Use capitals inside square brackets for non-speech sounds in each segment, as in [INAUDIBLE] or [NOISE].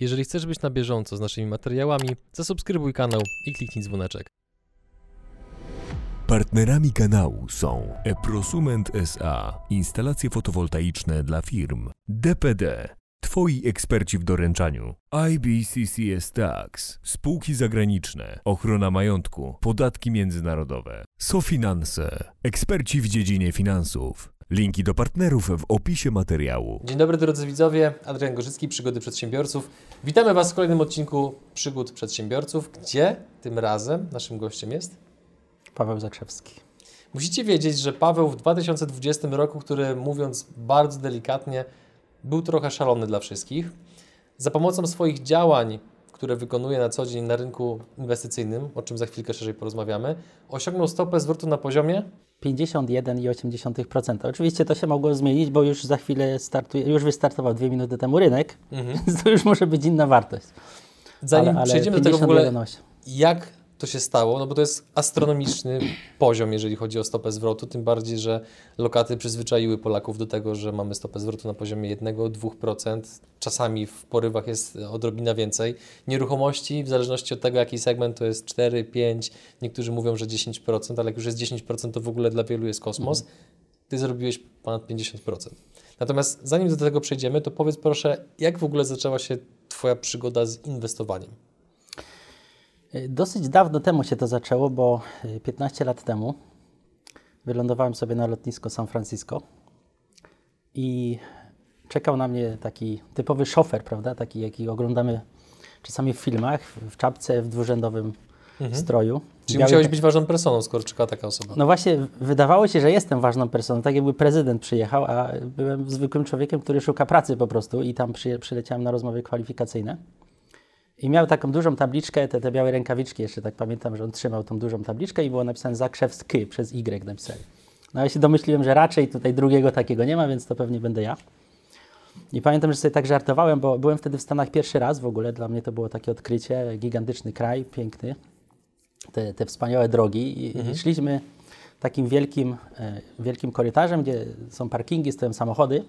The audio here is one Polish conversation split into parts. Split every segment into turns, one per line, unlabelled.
Jeżeli chcesz być na bieżąco z naszymi materiałami, zasubskrybuj kanał i kliknij dzwoneczek.
Partnerami kanału są Eprosument SA, instalacje fotowoltaiczne dla firm, DPD, Twoi eksperci w doręczaniu, IBCCS Tax, spółki zagraniczne, ochrona majątku, podatki międzynarodowe, SoFinanse, eksperci w dziedzinie finansów. Linki do partnerów w opisie materiału.
Dzień dobry drodzy widzowie, Adrian Gorzycki, Przygody Przedsiębiorców. Witamy Was w kolejnym odcinku Przygód Przedsiębiorców, gdzie tym razem naszym gościem jest
Paweł Zakrzewski.
Musicie wiedzieć, że Paweł w 2020 roku, który mówiąc bardzo delikatnie, był trochę szalony dla wszystkich. Za pomocą swoich działań, które wykonuje na co dzień na rynku inwestycyjnym, o czym za chwilkę szerzej porozmawiamy, osiągnął stopę zwrotu na poziomie
51,8%. Oczywiście to się mogło zmienić, bo już za chwilę startuje, już wystartował dwie minuty temu rynek, [LAUGHS] więc to już może być inna wartość.
Zanim
Ale- ale
przejdziemy do tego w ogóle,
51,8.
jak to się stało, no bo to jest astronomiczny poziom, jeżeli chodzi o stopę zwrotu, tym bardziej, że lokaty przyzwyczaiły Polaków do tego, że mamy stopę zwrotu na poziomie 1-2%, czasami w porywach jest odrobina więcej. Nieruchomości, w zależności od tego, jaki segment, to jest 4, 5, niektórzy mówią, że 10%, ale jak już jest 10%, to w ogóle dla wielu jest kosmos. Ty zrobiłeś ponad 50%. Natomiast zanim do tego przejdziemy, to powiedz proszę, jak w ogóle zaczęła się Twoja przygoda z inwestowaniem?
Dosyć dawno temu się to zaczęło, bo y, 15 lat temu wylądowałem sobie na lotnisko San Francisco i czekał na mnie taki typowy szofer, prawda? Taki, jaki oglądamy czasami w filmach, w czapce, w dwurzędowym stroju.
Mhm. Czyli
Biały
musiałeś być ważną personą, skoro czeka taka osoba.
No właśnie, wydawało się, że jestem ważną personą, tak jakby prezydent przyjechał, a byłem zwykłym człowiekiem, który szuka pracy po prostu i tam przy, przyleciałem na rozmowy kwalifikacyjne. I miał taką dużą tabliczkę, te, te białe rękawiczki, jeszcze tak pamiętam, że on trzymał tą dużą tabliczkę i było napisane Zakrzewski przez Y napisali. No ja się domyśliłem, że raczej tutaj drugiego takiego nie ma, więc to pewnie będę ja. I pamiętam, że sobie tak żartowałem, bo byłem wtedy w Stanach pierwszy raz w ogóle, dla mnie to było takie odkrycie, gigantyczny kraj, piękny te, te wspaniałe drogi i, i szliśmy takim wielkim, e, wielkim korytarzem, gdzie są parkingi, stoją samochody.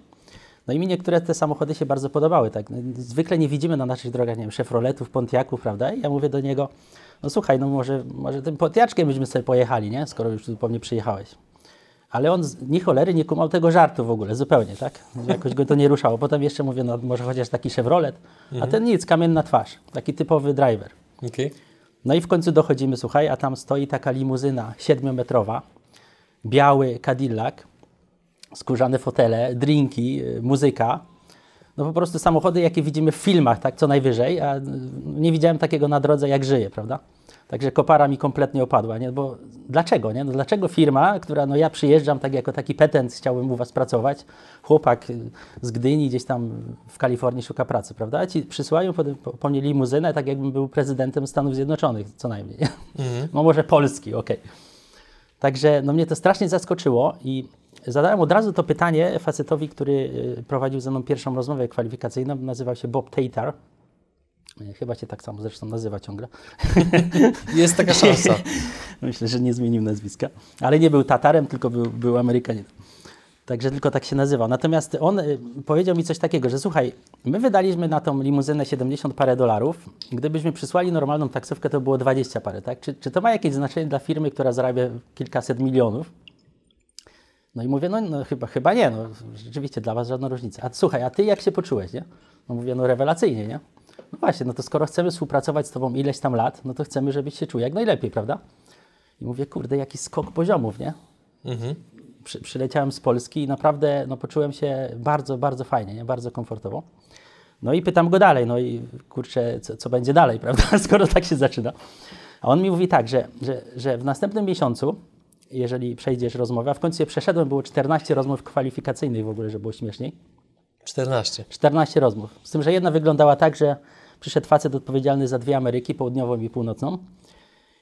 No i mi niektóre te samochody się bardzo podobały. Tak? No, Zwykle nie widzimy na naszych drogach, nie wiem, Chevroletów, Pontiaców, prawda? I ja mówię do niego, no słuchaj, no może, może tym Pontiaczkiem byśmy sobie pojechali, nie? Skoro już tu po mnie przyjechałeś. Ale on z ni cholery nie kumał tego żartu w ogóle, zupełnie, tak? Jakoś go to nie ruszało. Potem jeszcze mówię, no może chociaż taki Chevrolet, a ten nic, kamienna twarz, taki typowy driver.
Okej.
No i w końcu dochodzimy, słuchaj, a tam stoi taka limuzyna siedmiometrowa, biały Cadillac, skórzane fotele, drinki, y, muzyka. No po prostu samochody, jakie widzimy w filmach, tak, co najwyżej, a y, nie widziałem takiego na drodze, jak żyje, prawda? Także kopara mi kompletnie opadła, nie? Bo dlaczego, nie? No dlaczego firma, która, no ja przyjeżdżam tak jako taki petent, chciałbym u Was pracować, chłopak y, z Gdyni gdzieś tam w Kalifornii szuka pracy, prawda? A ci przysyłają po, po, mnie limuzynę, tak jakbym był prezydentem Stanów Zjednoczonych, co najmniej. [LAUGHS] No może Polski, okej. Także no mnie to strasznie zaskoczyło i zadałem od razu to pytanie facetowi, który y, prowadził ze mną pierwszą rozmowę kwalifikacyjną. Nazywał się Bob Tatar. Y, Chyba się tak samo zresztą nazywa ciągle. [LAUGHS]
Jest taka szansa. [LAUGHS]
Myślę, że nie zmienił nazwiska. Ale nie był Tatarem, tylko był, był Amerykaninem. Także tylko tak się nazywał. Natomiast on y, powiedział mi coś takiego, że słuchaj, my wydaliśmy na tą limuzynę 70 parę dolarów. Gdybyśmy przysłali normalną taksówkę, to było 20 parę, tak? Czy, czy to ma jakieś znaczenie dla firmy, która zarabia kilkaset milionów? No i mówię, no, no chyba, chyba nie, no rzeczywiście dla Was żadna różnica. A słuchaj, a Ty jak się poczułeś, nie? No mówię, no rewelacyjnie, nie? No właśnie, no to skoro chcemy współpracować z Tobą ileś tam lat, no to chcemy, żebyś się czuł jak najlepiej, prawda? I mówię, kurde, jaki skok poziomów, nie? Przy, przyleciałem z Polski i naprawdę no, poczułem się bardzo, bardzo fajnie, nie? bardzo komfortowo. No i pytam go dalej, no i kurczę, co, co będzie dalej, [LAUGHS] prawda, skoro tak się zaczyna. A on mi mówi tak, że, że, że w następnym miesiącu, jeżeli przejdziesz rozmowę, a w końcu je przeszedłem, było 14 rozmów kwalifikacyjnych w ogóle, żeby było śmieszniej.
14.
14 rozmów. Z tym, że jedna wyglądała tak, że przyszedł facet odpowiedzialny za dwie Ameryki, południową i północną.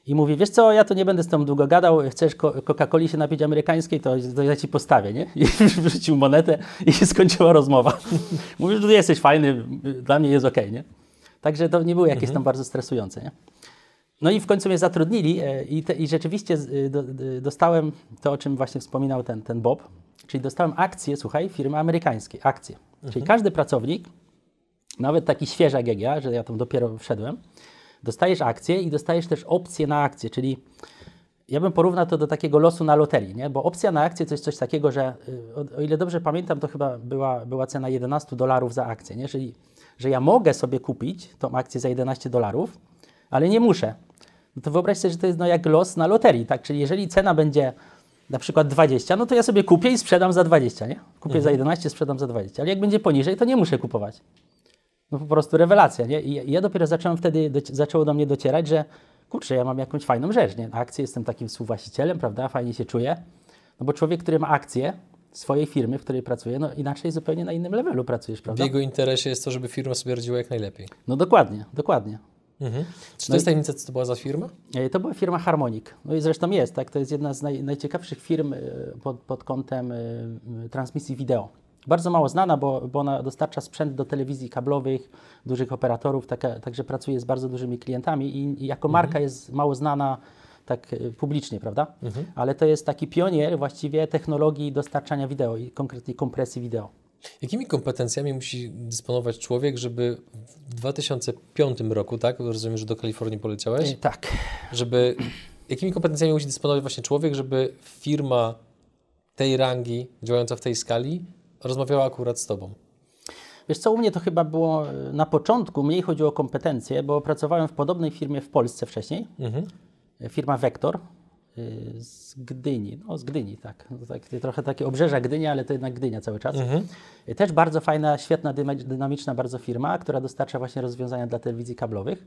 I mówi, wiesz co, ja to nie będę z tobą długo gadał, chcesz Coca-Coli się napić amerykańskiej, to, to ja ci postawię, nie? I [LAUGHS] wrzucił monetę i się skończyła rozmowa. [LAUGHS] Mówi, że jesteś fajny, dla mnie jest okej, nie? Także to nie było jakieś tam bardzo stresujące, nie? No i w końcu mnie zatrudnili e, i, te, i rzeczywiście y, do, y, dostałem to, o czym właśnie wspominał ten, ten Bob, czyli dostałem akcje, słuchaj, firmy amerykańskiej, akcje. Czyli każdy pracownik nawet taki świeżak jak ja, że ja tam dopiero wszedłem, dostajesz akcje i dostajesz też opcje na akcje, czyli ja bym porównał to do takiego losu na loterii, nie? bo opcja na akcję to jest coś takiego, że y, o, o ile dobrze pamiętam, to chyba była, była cena 11 dolarów za akcję, nie? czyli że ja mogę sobie kupić tą akcję za 11 dolarów, ale nie muszę. No to wyobraź sobie, że to jest no jak los na loterii, tak? Czyli jeżeli cena będzie na przykład 20, no to ja sobie kupię i sprzedam za 20, nie? Kupię za 11, sprzedam za 20, ale jak będzie poniżej, to nie muszę kupować. No po prostu rewelacja, nie? I ja- dopiero zacząłem wtedy, zaczęło do mnie docierać, że kurczę, ja mam jakąś fajną rzecz, nie? Akcje jestem takim współwłaścicielem, prawda? Fajnie się czuję. No bo człowiek, który ma akcje swojej firmy, w której pracuje, no inaczej zupełnie na innym levelu pracujesz,
W
prawda?
jego interesie jest to, żeby firma sobie radziła jak najlepiej.
No dokładnie, dokładnie.
Mhm. Czy to
No
jest tajemnica, co to była za firma?
E, To była firma Harmonic. No i zresztą jest, tak? To jest jedna z naj, najciekawszych firm e, pod, pod kątem m, transmisji wideo. Bardzo mało znana, bo, bo ona dostarcza sprzęt do telewizji kablowych, dużych operatorów, taka, także pracuje z bardzo dużymi klientami i, i jako marka jest mało znana tak publicznie, prawda? Ale to jest taki pionier właściwie technologii dostarczania wideo i konkretnie kompresji wideo.
Jakimi kompetencjami musi dysponować człowiek, żeby w 2005 roku, tak? Rozumiem, że do Kalifornii poleciałeś?
E, Tak.
Żeby, jakimi kompetencjami musi dysponować właśnie człowiek, żeby firma tej rangi, działająca w tej skali, rozmawiała akurat z Tobą?
Wiesz co, u mnie to chyba było e, na początku, mniej chodziło o kompetencje, bo pracowałem w podobnej firmie w Polsce wcześniej.
Mhm.
E, Firma Vector z Gdyni, no z Gdyni, tak. No, tak trochę takie obrzeża Gdyni, ale to jednak Gdynia cały czas. Y, Też bardzo fajna, świetna, dynamiczna bardzo firma, która dostarcza właśnie rozwiązania dla telewizji kablowych.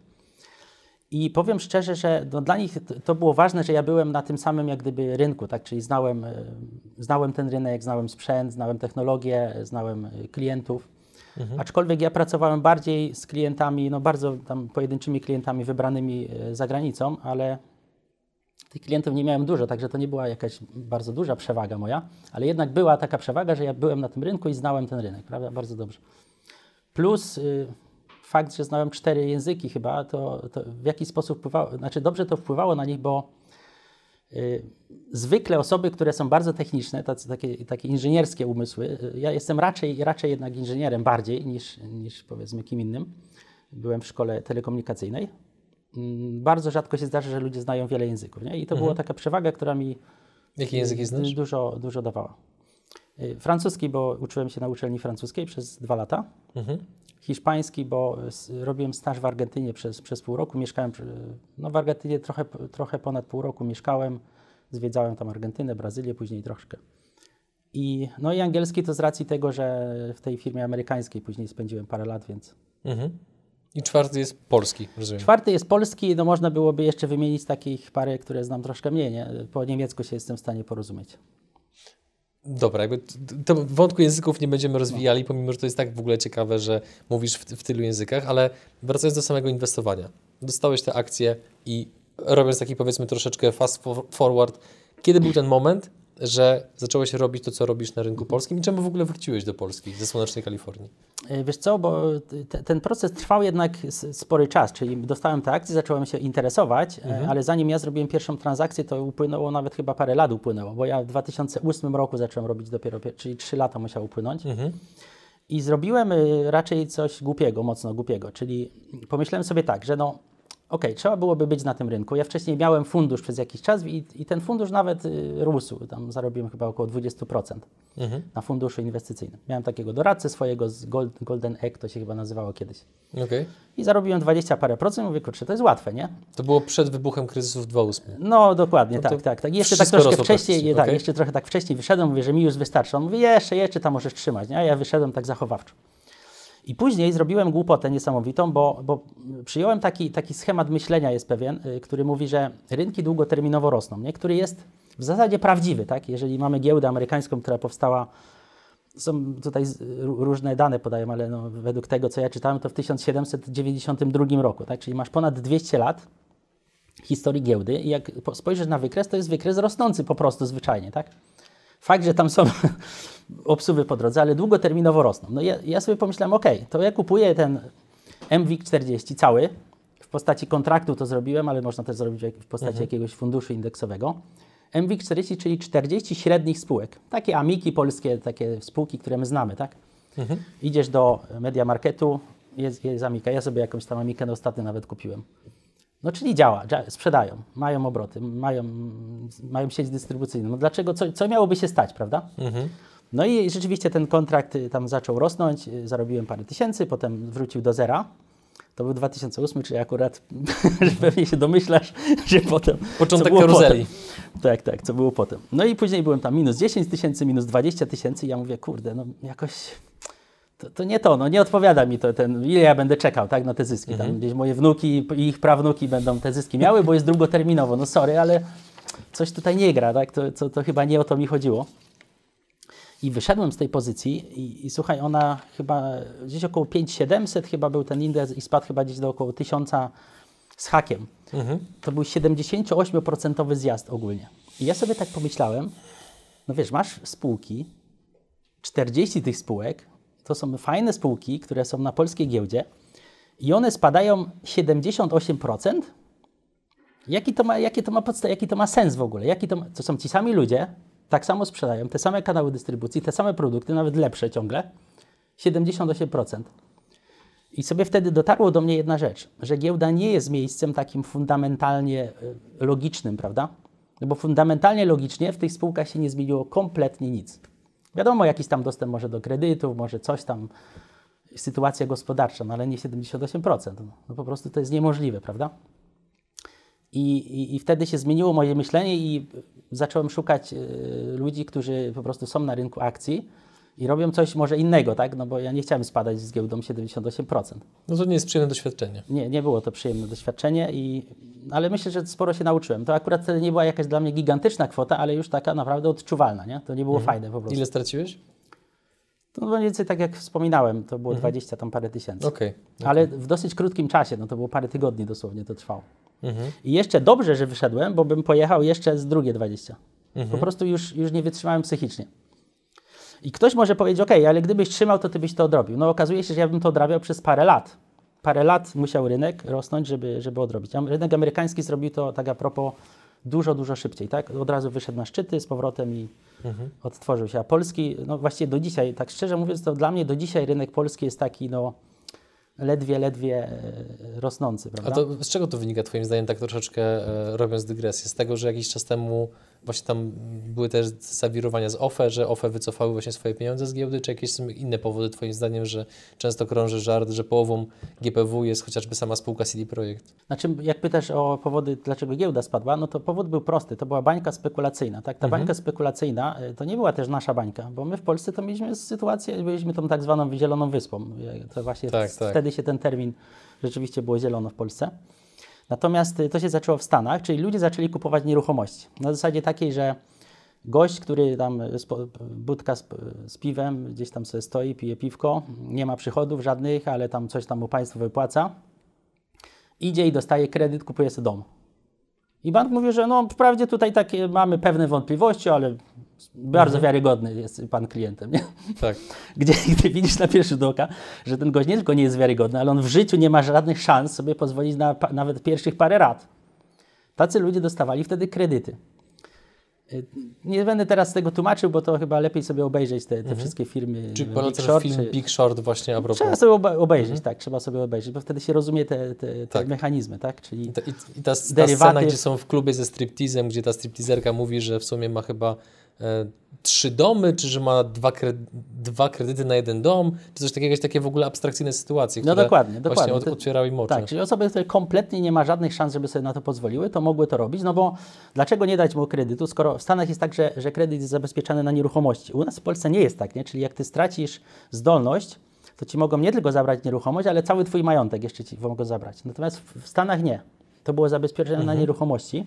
I powiem szczerze, że no, dla nich to, było ważne, że ja byłem na tym samym jak gdyby rynku, tak? czyli znałem, y, znałem ten rynek, znałem sprzęt, znałem technologię, znałem y, klientów. Aczkolwiek ja pracowałem bardziej z klientami, no bardzo tam pojedynczymi klientami wybranymi y, za granicą, ale tych klientów nie miałem dużo, także to nie była jakaś bardzo duża przewaga moja, ale jednak była taka przewaga, że ja byłem na tym rynku i znałem ten rynek, prawda? Bardzo dobrze. Plus y, fakt, że znałem cztery języki chyba, to, to w jakiś sposób wpływało, znaczy dobrze to wpływało na nich, bo y, zwykle osoby, które są bardzo techniczne, tacy, takie, takie inżynierskie umysły, y, ja jestem raczej, raczej jednak inżynierem bardziej niż, niż powiedzmy kim innym. Byłem w szkole telekomunikacyjnej. Mm, Bardzo rzadko się zdarza, że ludzie znają wiele języków. Nie? I to była taka przewaga, która mi
Jakie języki znasz?
dużo, dużo dawała. Y, Francuski, bo uczyłem się na uczelni francuskiej przez dwa lata.
Mhm.
Hiszpański, bo robiłem staż w Argentynie przez, przez pół roku. Mieszkałem no w Argentynie trochę, trochę ponad pół roku mieszkałem. Zwiedzałem tam Argentynę, Brazylię, później troszkę. I, no i angielski to z racji tego, że w tej firmie amerykańskiej później spędziłem parę lat, więc.
Mhm. I czwarty jest polski, rozumiem.
Czwarty jest polski, no można byłoby jeszcze wymienić takich parę, które znam troszkę mniej, nie? Po niemiecku się jestem w stanie porozumieć.
Dobra, jakby to wątku języków nie będziemy rozwijali, pomimo, że to jest tak w ogóle ciekawe, że mówisz w, w tylu językach, ale wracając do samego inwestowania. Dostałeś te akcje i robiąc taki powiedzmy troszeczkę fast for- forward, kiedy był ten moment, że zacząłeś robić to, co robisz na rynku polskim i czemu w ogóle wróciłeś do Polski, ze słonecznej Kalifornii?
E, Wiesz co, bo te, ten proces trwał jednak spory czas, czyli dostałem te akcje, zacząłem się interesować, e, ale zanim ja zrobiłem pierwszą transakcję, to upłynęło nawet chyba parę lat upłynęło, bo ja w 2008 roku zacząłem robić dopiero, pier- czyli 3 lata musiał upłynąć. I zrobiłem y, raczej coś głupiego, mocno głupiego, czyli pomyślałem sobie tak, że no okej, trzeba byłoby być na tym rynku. Ja wcześniej miałem fundusz przez jakiś czas i, i ten fundusz nawet y, rósł, tam zarobiłem chyba około 20% na funduszu inwestycyjnym. Miałem takiego doradcę swojego z Gold, Golden Egg, to się chyba nazywało kiedyś.
Okej.
I zarobiłem 20 parę procent, mówię, kurczę, to jest łatwe, nie?
To było przed wybuchem kryzysu w 2008.
No dokładnie,
No
tak, tak, tak. Jeszcze tak troszkę wcześniej,
praktycznie,
tak, jeszcze trochę tak wcześniej wyszedłem, mówię, że mi już wystarczy. On mówi, jeszcze, jeszcze tam możesz trzymać, nie? A ja wyszedłem tak zachowawczo. I później zrobiłem głupotę niesamowitą, bo, bo przyjąłem taki, taki schemat myślenia jest pewien, y, który mówi, że rynki długoterminowo rosną, nie? który jest w zasadzie prawdziwy, tak? Jeżeli mamy giełdę amerykańską, która powstała są tutaj różne dane podają, ale no, według tego, co ja czytałem, to w 1792 roku, tak? czyli masz ponad 200 lat historii giełdy i jak po- spojrzysz na wykres, to jest wykres rosnący po prostu zwyczajnie, tak? Fakt, że tam są [LAUGHS] obsuwy po drodze, ale długoterminowo rosną. No ja, ja sobie pomyślałem, ok, to ja kupuję ten MWIG 40 cały, w postaci kontraktu to zrobiłem, ale można też zrobić w postaci jakiegoś funduszu indeksowego. MWIG 40, czyli 40 średnich spółek. Takie amiki polskie, takie spółki, które my znamy, tak? Idziesz do Media Marketu, jest, jest Amika. Ja sobie jakąś tam Amikę na ostatnio nawet kupiłem. No czyli działa, dzia- sprzedają, mają obroty, mają, mają sieć dystrybucyjną. No dlaczego, co, co miałoby się stać, prawda? No i rzeczywiście ten kontrakt y, tam zaczął rosnąć, y, zarobiłem parę tysięcy, potem wrócił do zera. To był 2008, czyli akurat [LAUGHS] że pewnie się domyślasz, że potem...
Początek karuzeli.
Potem. Tak, tak, co było potem. No i później byłem tam minus 10 tysięcy, minus 20 tysięcy ja mówię, kurde, no jakoś... To, to nie to, no nie odpowiada mi to, ten, ile ja będę czekał, tak, na te zyski. Tam gdzieś moje wnuki i ich prawnuki będą te zyski miały, bo jest drugoterminowo. No sorry, ale coś tutaj nie gra, tak, to, to, to chyba nie o to mi chodziło. I wyszedłem z tej pozycji i, i słuchaj, ona chyba gdzieś około 5700 chyba był ten indeks i spadł chyba gdzieś do około 1000 z hakiem. To był 78% zjazd ogólnie. I ja sobie tak pomyślałem, no wiesz, masz spółki, 40 tych spółek, to są fajne spółki, które są na polskiej giełdzie i one spadają 78%. Jaki to ma, jakie to ma podsta- jaki to ma sens w ogóle? Jaki to, ma, to są ci sami ludzie, tak samo sprzedają, te same kanały dystrybucji, te same produkty, nawet lepsze ciągle. 78%. I sobie wtedy dotarło do mnie jedna rzecz, że giełda nie jest miejscem takim fundamentalnie y, logicznym, prawda? No bo fundamentalnie logicznie w tych spółkach się nie zmieniło kompletnie nic. Wiadomo, jakiś tam dostęp może do kredytów, może coś tam, sytuacja gospodarcza, no ale nie 78%. No, no po prostu to jest niemożliwe, prawda? I, i, I wtedy się zmieniło moje myślenie i zacząłem szukać y, ludzi, którzy po prostu są na rynku akcji i robią coś może innego, tak? No bo ja nie chciałem spadać z giełdą 78%.
No to nie jest przyjemne doświadczenie.
Nie, nie było to przyjemne doświadczenie, i, ale myślę, że sporo się nauczyłem. To akurat nie była jakaś dla mnie gigantyczna kwota, ale już taka naprawdę odczuwalna, nie? To nie było fajne po prostu.
Ile straciłeś?
To mniej więcej tak jak wspominałem, to było 20 tam parę tysięcy.
Okej.
Ale w dosyć krótkim czasie, no to było parę tygodni dosłownie to trwało. I jeszcze dobrze, że wyszedłem, bo bym pojechał jeszcze z drugie 20. Po prostu już, już nie wytrzymałem psychicznie. I ktoś może powiedzieć, ok, ale gdybyś trzymał, to ty byś to odrobił. No okazuje się, że ja bym to odrabiał przez parę lat. Parę lat musiał rynek rosnąć, żeby, żeby odrobić. A rynek amerykański zrobił to tak a propos dużo, dużo szybciej, tak? Od razu wyszedł na szczyty z powrotem i odtworzył się. A polski, no właściwie do dzisiaj, tak szczerze mówiąc, to dla mnie do dzisiaj rynek polski jest taki, no ledwie, ledwie e, rosnący,
A
prawda?
to z czego to wynika Twoim zdaniem, tak troszeczkę e, robiąc dygresję? Z tego, że jakiś czas temu właśnie tam były też zawirowania z OFE, że OFE wycofały właśnie swoje pieniądze z giełdy, czy jakieś są inne powody Twoim zdaniem, że często krąży żart, że połową GPW jest chociażby sama spółka CD Projekt?
Znaczy, jak pytasz o powody, dlaczego giełda spadła, no to powód był prosty. To była bańka spekulacyjna. Tak? Ta bańka spekulacyjna y, to nie była też nasza bańka, bo my w Polsce to mieliśmy sytuację, byliśmy tą tak zwaną zieloną wyspą. Y, To właśnie
Tak, tak.
wtedy się ten termin rzeczywiście było zielono w Polsce. Natomiast y, to się zaczęło w Stanach, czyli ludzie zaczęli kupować nieruchomości. Na zasadzie takiej, że gość, który tam y, budka z, z piwem, gdzieś tam sobie stoi, pije piwko, nie ma przychodów żadnych, ale tam coś tam mu państwo wypłaca, idzie i dostaje kredyt, kupuje sobie dom. I bank mówi, że no wprawdzie tutaj takie mamy pewne wątpliwości, ale bardzo wiarygodny jest pan klientem. Nie?
Tak. [LAUGHS]
Gdzie gdy widzisz na pierwszy rzut oka, że ten gość nie tylko nie jest wiarygodny, ale on w życiu nie ma żadnych szans sobie pozwolić na pa, nawet pierwszych parę rat. Tacy ludzie dostawali wtedy kredyty. Y, Nie będę teraz tego tłumaczył, bo to chyba lepiej sobie obejrzeć te, te wszystkie firmy.
Czy
Big
polecasz
Short,
film
czy-
Big Short właśnie a propos?
Trzeba sobie obe- obejrzeć, tak, trzeba sobie obejrzeć, bo wtedy się rozumie te, te, te
Tak.
mechanizmy, tak? Czyli
I ta, i, ta, ta scena, gdzie są w klubie ze striptizem, gdzie ta striptizerka mówi, że w sumie ma chyba trzy domy, czy że ma dwa, dwa kredyty na jeden dom, czy coś takiego, jakieś takie w ogóle abstrakcyjne sytuacje,
No
które
dokładnie,
właśnie
dokładnie.
od,
To-
otwierały im oczy.
Tak, czyli osoby, które kompletnie nie ma żadnych szans, żeby sobie na to pozwoliły, to mogły to robić, no bo dlaczego nie dać mu kredytu, skoro w Stanach jest tak, że, że kredyt jest zabezpieczany na nieruchomości. U nas w Polsce nie jest tak, nie? Czyli jak ty stracisz zdolność, to ci mogą nie tylko zabrać nieruchomość, ale cały twój majątek jeszcze ci mogą zabrać. Natomiast w w Stanach nie. To było zabezpieczone na nieruchomości.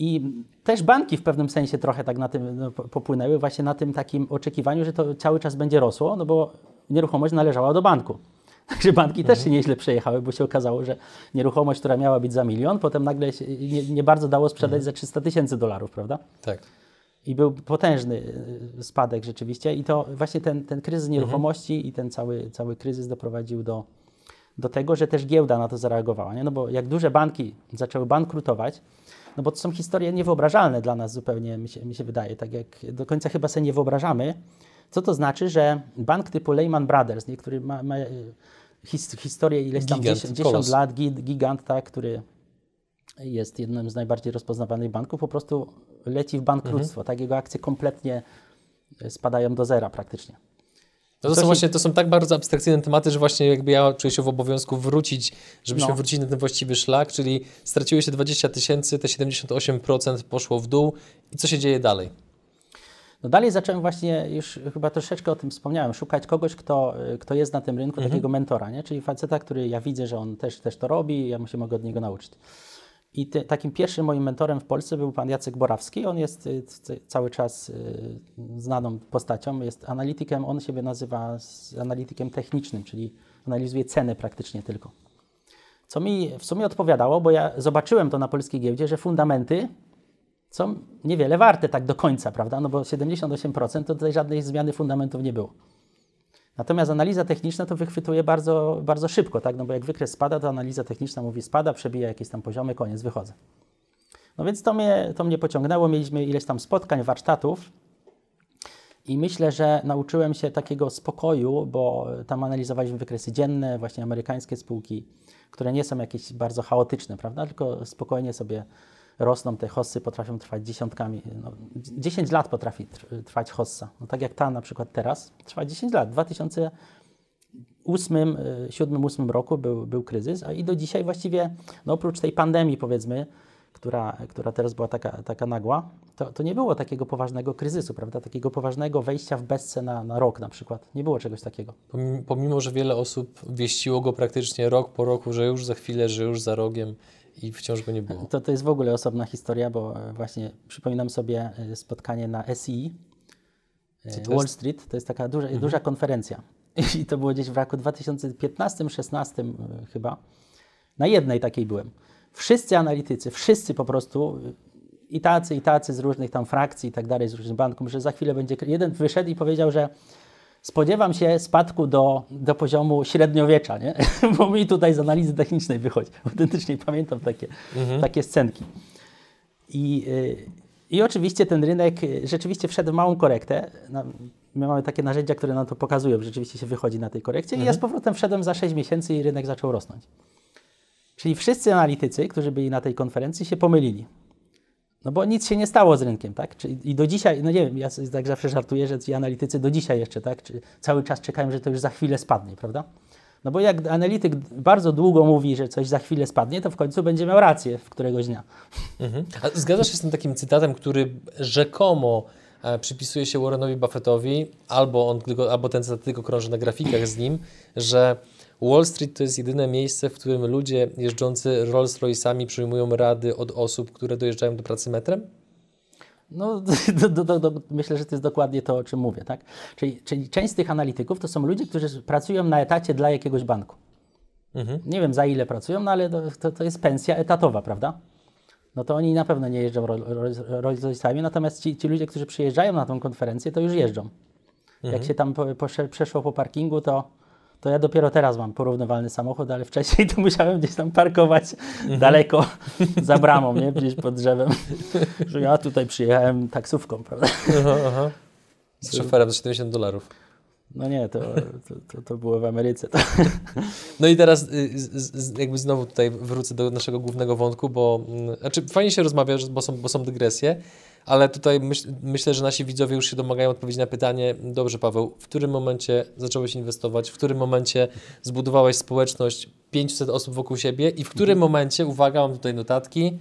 I też banki w pewnym sensie trochę tak na tym no, po- popłynęły, właśnie na tym takim oczekiwaniu, że to cały czas będzie rosło, no bo nieruchomość należała do banku. [LAUGHS] Także banki też się nieźle przejechały, bo się okazało, że nieruchomość, która miała być za milion, potem nagle się nie, nie bardzo dało sprzedać za 300 tysięcy dolarów, prawda?
Tak.
I był potężny y, spadek rzeczywiście. I to właśnie ten, ten kryzys nieruchomości i ten cały, cały kryzys doprowadził do, do tego, że też giełda na to zareagowała. Nie? No bo jak duże banki zaczęły bankrutować, no bo to są historie niewyobrażalne dla nas zupełnie, mi się, mi się wydaje. Tak jak do końca chyba sobie nie wyobrażamy, co to znaczy, że bank typu Lehman Brothers, nie, który ma, ma, y, his, historię ileś tam
Gigant,
10, 10
kolos.
lat, gi- gigant, tak, który jest jednym z najbardziej rozpoznawanych banków, po prostu leci w bankructwo. Tak, jego akcje kompletnie spadają do zera praktycznie.
No to,
To
są właśnie, to są tak bardzo abstrakcyjne tematy, że właśnie jakby ja czuję się w obowiązku wrócić, żebyśmy
No.
wrócili na ten właściwy szlak, czyli straciło się 20 tysięcy, te 78% poszło w dół i co się dzieje dalej?
No dalej zacząłem właśnie, już chyba troszeczkę o tym wspomniałem, szukać kogoś, kto, kto jest na tym rynku, takiego mentora, nie? czyli faceta, który ja widzę, że on też, też to robi, ja mu się mogę od niego nauczyć. I ty, takim pierwszym moim mentorem w Polsce był pan Jacek Borawski. On jest y, cały czas y, znaną postacią, jest analitykiem, on siebie nazywa analitykiem technicznym, czyli analizuje ceny praktycznie tylko. Co mi w sumie odpowiadało, bo ja zobaczyłem to na polskiej giełdzie, że fundamenty są niewiele warte tak do końca, prawda? No bo 78% to tutaj żadnej zmiany fundamentów nie było. Natomiast analiza techniczna to wychwytuje bardzo, bardzo szybko, tak? No bo jak wykres spada, to analiza techniczna mówi spada, przebija jakieś tam poziomy, koniec, wychodzę. No więc to mnie, to mnie pociągnęło, mieliśmy ileś tam spotkań, warsztatów i myślę, że nauczyłem się takiego spokoju, bo tam analizowaliśmy wykresy dzienne, właśnie amerykańskie spółki, które nie są jakieś bardzo chaotyczne, prawda? Tylko spokojnie sobie rosną, te hossy potrafią trwać dziesiątkami, no, 10 lat potrafi tr- trwać hossa. No tak jak ta na przykład teraz, trwa 10 lat. W 2008, 2007-2008 roku był, był kryzys, a i do dzisiaj właściwie, no oprócz tej pandemii powiedzmy, która, która teraz była taka, taka nagła, to, to nie było takiego poważnego kryzysu, prawda? Takiego poważnego wejścia w bezce na, na rok na przykład. Nie było czegoś takiego.
Pomimo, że wiele osób wieściło go praktycznie rok po roku, że już za chwilę, że już za rogiem i wciąż go nie było.
To, to jest w ogóle osobna historia, bo e, właśnie przypominam sobie e, spotkanie na SI e, Wall? Street. To jest taka duża, duża konferencja. [LAUGHS] I to było gdzieś w roku 2015-16 e, chyba. Na jednej takiej byłem. Wszyscy analitycy, wszyscy po prostu, i tacy, i tacy z różnych tam frakcji i tak dalej, z różnych banków, że za chwilę będzie... Jeden wyszedł i powiedział, że spodziewam się spadku do, do poziomu średniowiecza, nie? [LAUGHS] bo mi tutaj z analizy technicznej wychodzi. Autentycznie pamiętam takie, takie scenki. I, y, I oczywiście ten rynek y, rzeczywiście wszedł w małą korektę. My mamy takie narzędzia, które nam to pokazują, że rzeczywiście się wychodzi na tej korekcie. I ja z powrotem wszedłem za 6 miesięcy i rynek zaczął rosnąć. Czyli wszyscy analitycy, którzy byli na tej konferencji, się pomylili. No bo nic się nie stało z rynkiem, tak? Czy, I do dzisiaj, no nie wiem, ja tak zawsze żartuję, że ci analitycy do dzisiaj jeszcze, tak? Czy cały czas czekają, że to już za chwilę spadnie, prawda? No bo jak analityk bardzo długo mówi, że coś za chwilę spadnie, to w końcu będzie miał rację w któregoś dnia.
Mhm. A zgadzasz się z tym takim cytatem, który rzekomo e, przypisuje się Warrenowi Buffettowi, albo, on albo ten cytat tylko krąży na grafikach z nim, że Wall Street to jest jedyne miejsce, w którym ludzie jeżdżący Rolls-Royce'ami przyjmują rady od osób, które dojeżdżają do pracy metrem?
No, [LAUGHS] do, do, do, myślę, że to jest dokładnie to, o czym mówię, tak? Czyli, czyli część z tych analityków to są ludzie, którzy pracują na etacie dla jakiegoś banku. Nie wiem za ile pracują, no ale to, to, jest pensja etatowa, prawda? No to oni na pewno nie jeżdżą Roll- Roll- Rolls-Royce'ami, natomiast ci, ci ludzie, którzy przyjeżdżają na tą konferencję, to już jeżdżą. Jak się tam po, posze, przeszło po parkingu, to, to ja dopiero teraz mam porównywalny samochód, ale wcześniej to musiałem gdzieś tam parkować daleko [LAUGHS] za bramą, nie? Gdzieś pod drzewem, że ja tutaj przyjechałem taksówką, prawda?
Aha, aha. Z szoferem za 70 dolarów.
No nie, to, to, to, to było w Ameryce. To, [LAUGHS]
No i teraz y, jakby znowu tutaj wrócę do naszego głównego wątku, bo mm, znaczy fajnie się rozmawia, bo są, bo są dygresje, ale tutaj myśl, myślę, że nasi widzowie już się domagają odpowiedzi na pytanie, dobrze Paweł, w którym momencie zacząłeś inwestować, w którym momencie zbudowałeś społeczność 500 osób wokół siebie i w którym momencie, uwaga, mam tutaj notatki,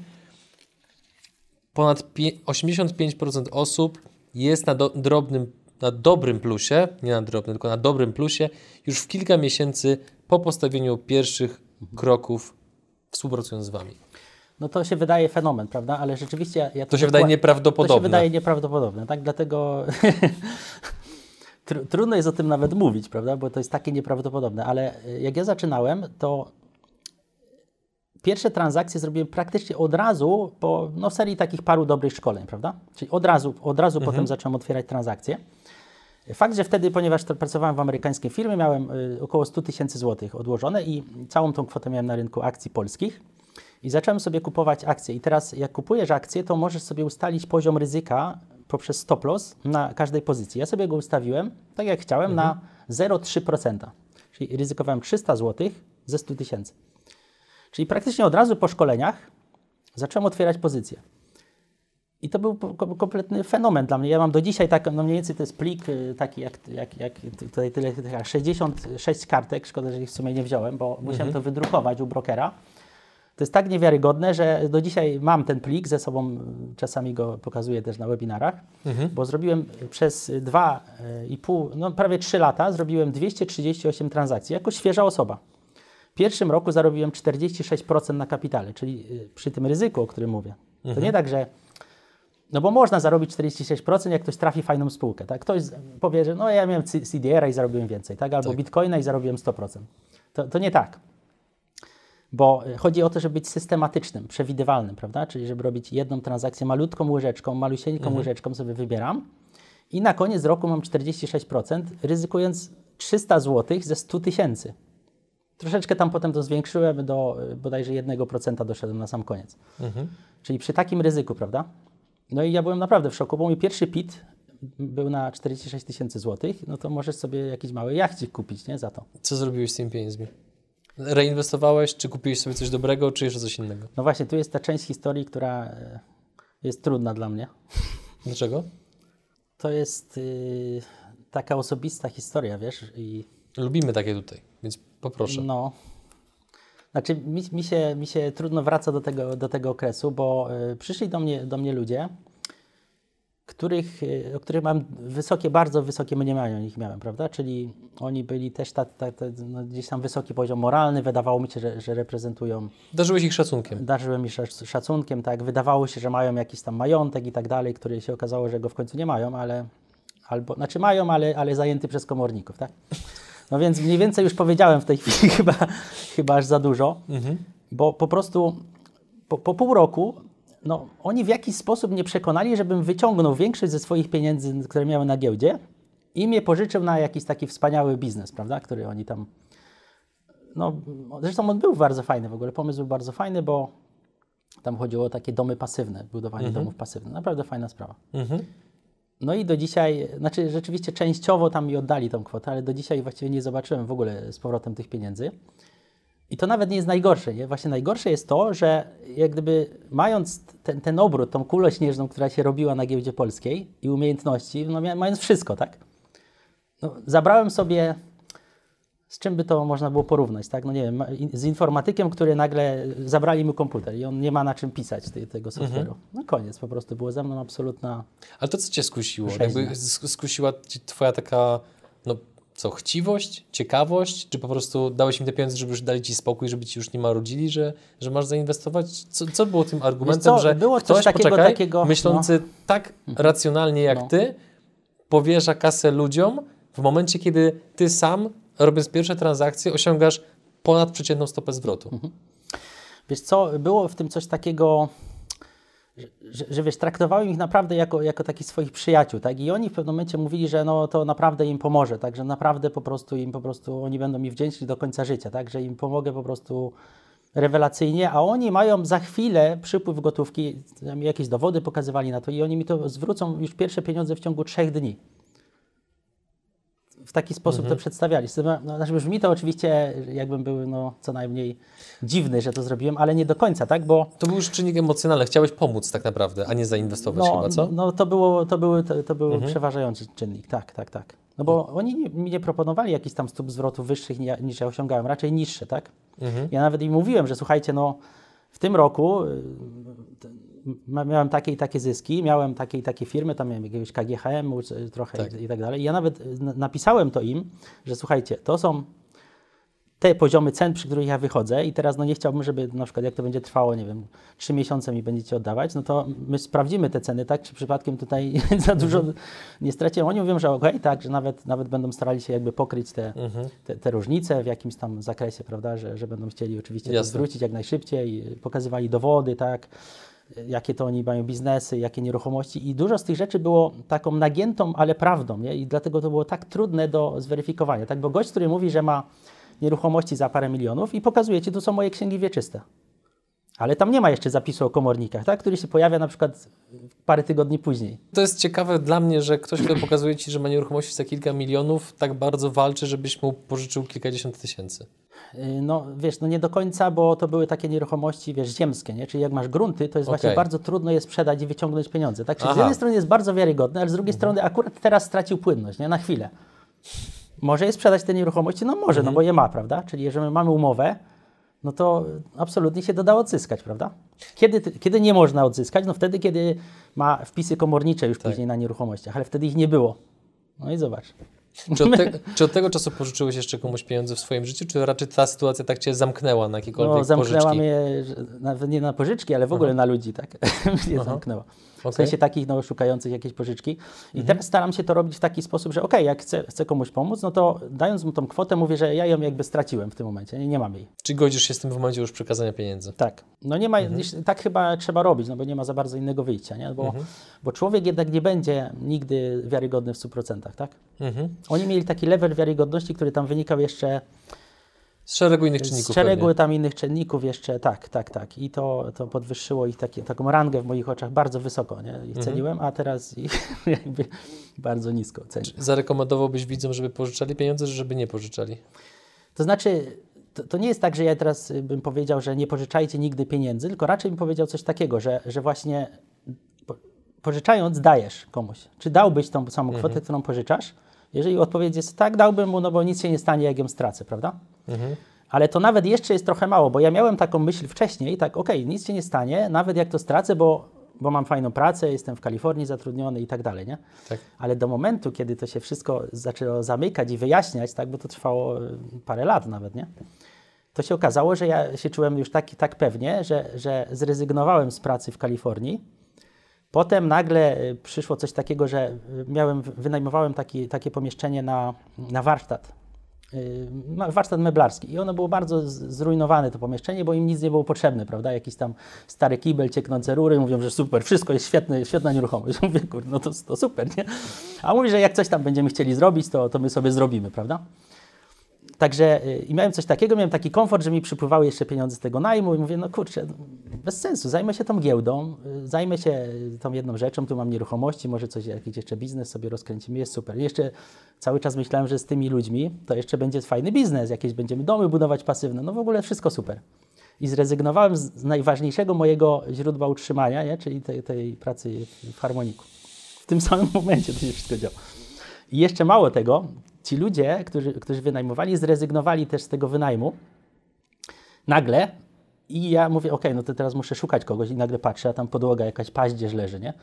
ponad pie- 85% osób jest na do, drobnym, na dobrym plusie, nie na drobnym, tylko na dobrym plusie już w kilka miesięcy po postawieniu pierwszych kroków współpracując z Wami.
no to się wydaje fenomen, prawda? Ale rzeczywiście... Ja, ja
To się wydaje
dokład- To
nieprawdopodobne.
się wydaje nieprawdopodobne, tak? Dlatego [LAUGHS] tr- trudno jest o tym nawet mówić, prawda? Bo to jest takie nieprawdopodobne. Ale y, jak ja zaczynałem, to pierwsze transakcje zrobiłem praktycznie od razu po no, serii takich paru dobrych szkoleń, prawda? Czyli od razu, od razu potem zacząłem otwierać transakcje. Fakt, że wtedy, ponieważ pracowałem w amerykańskiej firmie, miałem y, około 100 tysięcy złotych odłożone i całą tą kwotę miałem na rynku akcji polskich. I zacząłem sobie kupować akcje. I teraz, jak kupujesz akcje, to możesz sobie ustalić poziom ryzyka poprzez stop loss na każdej pozycji. Ja sobie go ustawiłem, tak jak chciałem, na 0,3%. Czyli ryzykowałem 300 zł ze 100 tysięcy. Czyli praktycznie od razu po szkoleniach zacząłem otwierać pozycje. I to był kompletny fenomen dla mnie. Ja mam do dzisiaj tak, no mniej więcej to jest plik y, taki jak, jak, jak tutaj tyle, tyle, 66 kartek, szkoda, że ich w sumie nie wziąłem, bo musiałem to wydrukować u brokera. To jest tak niewiarygodne, że do dzisiaj mam ten plik ze sobą, y, czasami go pokazuję też na webinarach, bo zrobiłem przez dwa y, i pół, no prawie trzy lata, zrobiłem 238 transakcji jako świeża osoba. W pierwszym roku zarobiłem 46% na kapitale, czyli przy tym ryzyku, o którym mówię. To nie tak, że no bo można zarobić 46%, jak ktoś trafi fajną spółkę. Tak? Ktoś powie, że no ja miałem CDR-a i zarobiłem więcej, tak? albo
Tak.
Bitcoina i zarobiłem 100%. To, to nie tak. Bo y, chodzi o to, żeby być systematycznym, przewidywalnym, prawda? Czyli żeby robić jedną transakcję malutką łyżeczką, malusieńką łyżeczką sobie wybieram i na koniec roku mam 46%, ryzykując 300 zł ze 100 tysięcy. Troszeczkę tam potem to zwiększyłem do y, bodajże 1% doszedłem na sam koniec. Czyli przy takim ryzyku, prawda? No i ja byłem naprawdę w szoku, bo mój pierwszy PIT był na 46 tysięcy złotych, no to możesz sobie jakiś mały jachcik kupić, nie? Za to.
Co zrobiłeś z tymi pieniędzmi? Reinwestowałeś, czy kupiłeś sobie coś dobrego, czy jeszcze coś innego?
No właśnie, tu jest ta część historii, która e, jest trudna dla mnie.
Dlaczego?
To jest y, taka osobista historia, wiesz, i
Lubimy takie tutaj, więc poproszę.
no... Znaczy, mi, mi, się, mi się trudno wraca do tego, do tego okresu, bo y, przyszli do mnie, do mnie ludzie, których, y, o których mam wysokie, bardzo wysokie mniemanie o nich miałem, prawda? Czyli oni byli też ta, ta, ta, no, gdzieś tam wysoki poziom moralny, wydawało mi się, że, że reprezentują
Darzyłeś ich szacunkiem.
darzyłem szac- szacunkiem, tak, wydawało się, że mają jakiś tam majątek i tak dalej, który się okazało, że go w końcu nie mają, ale albo, znaczy mają, ale, ale zajęty przez komorników, tak? No więc mniej więcej już powiedziałem w tej chwili [LAUGHS] chyba, chyba aż za dużo, bo po prostu po, po pół roku no, oni w jakiś sposób mnie przekonali, żebym wyciągnął większość ze swoich pieniędzy, które miałem na giełdzie i mnie pożyczył na jakiś taki wspaniały biznes, prawda, który oni tam no, zresztą on był bardzo fajny w ogóle. Pomysł był bardzo fajny, bo tam chodziło o takie domy pasywne, budowanie domów pasywnych. Naprawdę fajna sprawa.
Mhm.
No i do dzisiaj, znaczy rzeczywiście częściowo tam mi oddali tą kwotę, ale do dzisiaj właściwie nie zobaczyłem w ogóle z powrotem tych pieniędzy. I to nawet nie jest najgorsze. Nie? Właśnie najgorsze jest to, że jak gdyby mając ten, ten obrót, tą kulę śnieżną, która się robiła na giełdzie polskiej i umiejętności, no mając wszystko, tak? No, zabrałem sobie, z czym by to można było porównać, tak? No nie wiem, z informatykiem, który nagle zabrali mu komputer i on nie ma na czym pisać tej, tego software'u. No koniec, po prostu było ze mną absolutna...
Ale to co cię skusiło? Jakby sk- skusiła ci twoja taka, no co, chciwość, ciekawość? Czy po prostu dałeś im te pieniądze, żeby już dali ci spokój, żeby ci już nie marudzili, że, że masz zainwestować? Co, co było tym argumentem,
co,
że
było coś
ktoś,
takiego-
poczekaj,
takiego,
myślący tak racjonalnie jak
No.
ty, powierza kasę ludziom w momencie, kiedy ty sam, robiąc pierwsze transakcje, osiągasz ponadprzeciętną stopę zwrotu?
Mhm. Wiesz co, było w tym coś takiego, że, że, wiesz, traktowałem ich naprawdę jako, jako takich swoich przyjaciół, tak? I oni w pewnym momencie mówili, że no to naprawdę im pomoże, tak? Że naprawdę po prostu im po prostu, oni będą mi wdzięczni do końca życia, tak? Że im pomogę po prostu rewelacyjnie, a oni mają za chwilę przypływ gotówki, jakieś dowody pokazywali na to i oni mi to zwrócą już pierwsze pieniądze w ciągu trzech dni. W taki sposób to przedstawiali. No, znaczy brzmi to oczywiście, jakbym był no, co najmniej dziwny, że to zrobiłem, ale nie do końca, tak? Bo
To był już czynnik emocjonalny. Chciałeś pomóc tak naprawdę, a nie zainwestować
no,
chyba, co?
no to, było, to, były, to, to był przeważający czynnik, tak, tak, tak. No bo oni nie, mi nie proponowali jakichś tam stóp zwrotu wyższych ni- niż ja osiągałem, raczej niższe, tak? Ja nawet im mówiłem, że słuchajcie, no w tym roku y, miałem takie i takie zyski, miałem takie i takie firmy, tam miałem jakiegoś KGHM-u czy- trochę
Tak.
i, i tak dalej. I ja nawet y, napisałem to im, że słuchajcie, to są te poziomy cen, przy których ja wychodzę i teraz no nie chciałbym, żeby na przykład jak to będzie trwało, nie wiem, trzy miesiące mi będziecie oddawać, no to my sprawdzimy te ceny, tak, czy przypadkiem tutaj [LAUGHS] za dużo nie straciłem. Oni mówią, że okej, tak, że nawet, nawet będą starali się jakby pokryć te, te, te różnice w jakimś tam zakresie, prawda, że, że będą chcieli oczywiście to
Jasne.
zwrócić jak najszybciej, pokazywali dowody, tak, jakie to oni mają biznesy, jakie nieruchomości. I dużo z tych rzeczy było taką nagiętą, ale prawdą, nie? I dlatego to było tak trudne do zweryfikowania, tak, bo gość, który mówi, że ma nieruchomości za parę milionów i pokazuje ci, tu są moje księgi wieczyste. Ale tam nie ma jeszcze zapisu o komornikach, tak? który się pojawia na przykład parę tygodni później.
To jest ciekawe dla mnie, że ktoś, kto pokazuje Ci, że ma nieruchomości za kilka milionów, tak bardzo walczy, żebyś mu pożyczył kilkadziesiąt tysięcy.
Yy, No wiesz, no nie do końca, bo to były takie nieruchomości, wiesz, ziemskie, nie? Czyli jak masz grunty, to jest właśnie
Okej.
bardzo trudno je sprzedać i wyciągnąć pieniądze, tak? Czyli z jednej strony jest bardzo wiarygodne, ale z drugiej strony akurat teraz stracił płynność, nie? Na chwilę. Może je sprzedać te nieruchomości? No może, no bo je ma, prawda? Czyli jeżeli mamy umowę, no to absolutnie się doda odzyskać, prawda? Kiedy, kiedy nie można odzyskać? No wtedy, kiedy ma wpisy komornicze już później na nieruchomościach, ale wtedy ich nie było. No i zobacz.
Czy od, [LAUGHS] te, czy od tego czasu pożyczyłeś jeszcze komuś pieniądze w swoim życiu, czy raczej ta sytuacja tak Cię zamknęła na jakiekolwiek
No, zamknęła
pożyczki?
mnie że nawet nie na pożyczki, ale w ogóle na ludzi, tak? [LAUGHS] mnie zamknęła. W
Okej.
sensie takich no, szukających jakiejś pożyczki. I teraz staram się to robić w taki sposób, że okej, jak chcę, chcę komuś pomóc, no to dając mu tą kwotę, mówię, że ja ją jakby straciłem w tym momencie, nie, nie mam jej.
Czy godzisz się z tym w momencie już przekazania pieniędzy?
Tak. No nie ma, tak chyba trzeba robić, no bo nie ma za bardzo innego wyjścia, nie? Bo, bo człowiek jednak nie będzie nigdy wiarygodny w 100%, tak?
Mhm.
Oni mieli taki level wiarygodności, który tam wynikał jeszcze
Z szeregu innych
z
czynników
szeregu
pewnie.
tam innych czynników jeszcze, tak, tak, tak. I to, to podwyższyło ich takie, taką rangę w moich oczach bardzo wysoko, nie?
Mhm.
Ich ceniłem, a teraz ich [LAUGHS] jakby bardzo nisko cenię.
Zarekomendowałbyś widzom, żeby pożyczali pieniądze, żeby nie pożyczali?
To znaczy, to, to nie jest tak, że ja teraz bym powiedział, że nie pożyczajcie nigdy pieniędzy, tylko raczej bym powiedział coś takiego, że, że właśnie po, pożyczając dajesz komuś. Czy dałbyś tą samą kwotę,
Mhm.
którą pożyczasz? Jeżeli odpowiedź jest tak, dałbym mu, no bo nic się nie stanie, jak ją stracę, prawda?
Mhm.
Ale to nawet jeszcze jest trochę mało, bo ja miałem taką myśl wcześniej, tak, okej, nic się nie stanie, nawet jak to stracę, bo, bo mam fajną pracę, jestem w Kalifornii zatrudniony i tak dalej, nie?
Tak.
Ale do momentu, kiedy to się wszystko zaczęło zamykać i wyjaśniać, tak, bo to trwało y, parę lat nawet, nie? To się okazało, że ja się czułem już tak, tak pewnie, że, że zrezygnowałem z pracy w Kalifornii. Potem nagle y, przyszło coś takiego, że y, miałem, wynajmowałem taki, takie pomieszczenie na, na warsztat. y, Warsztat meblarski i ono było bardzo zrujnowane to pomieszczenie, bo im nic nie było potrzebne, prawda? Jakiś tam stary kibel, cieknące rury, mówią, że super, wszystko jest świetne, świetna nieruchomość. [LAUGHS] Mówię, kurde, no to, to super, nie? A mówi, że jak coś tam będziemy chcieli zrobić, to, to my sobie zrobimy, prawda? Także y, i miałem coś takiego, miałem taki komfort, że mi przypływały jeszcze pieniądze z tego najmu i mówię, no kurczę, no, bez sensu, zajmę się tą giełdą, y, zajmę się y, tą jedną rzeczą, tu mam nieruchomości, może coś, jakiś jeszcze biznes sobie rozkręcimy, jest super. I jeszcze cały czas myślałem, że z tymi ludźmi to jeszcze będzie fajny biznes, jakieś będziemy domy budować pasywne, no w ogóle wszystko super. I zrezygnowałem z, najważniejszego mojego źródła utrzymania, nie? czyli tej, tej pracy w harmoniku. W tym samym [LAUGHS] momencie to się wszystko działo. I jeszcze mało tego, ci ludzie, którzy, którzy wynajmowali, zrezygnowali też z tego wynajmu nagle i ja mówię, ok, no to teraz muszę szukać kogoś i nagle patrzę, a tam podłoga, jakaś paździerz leży, nie?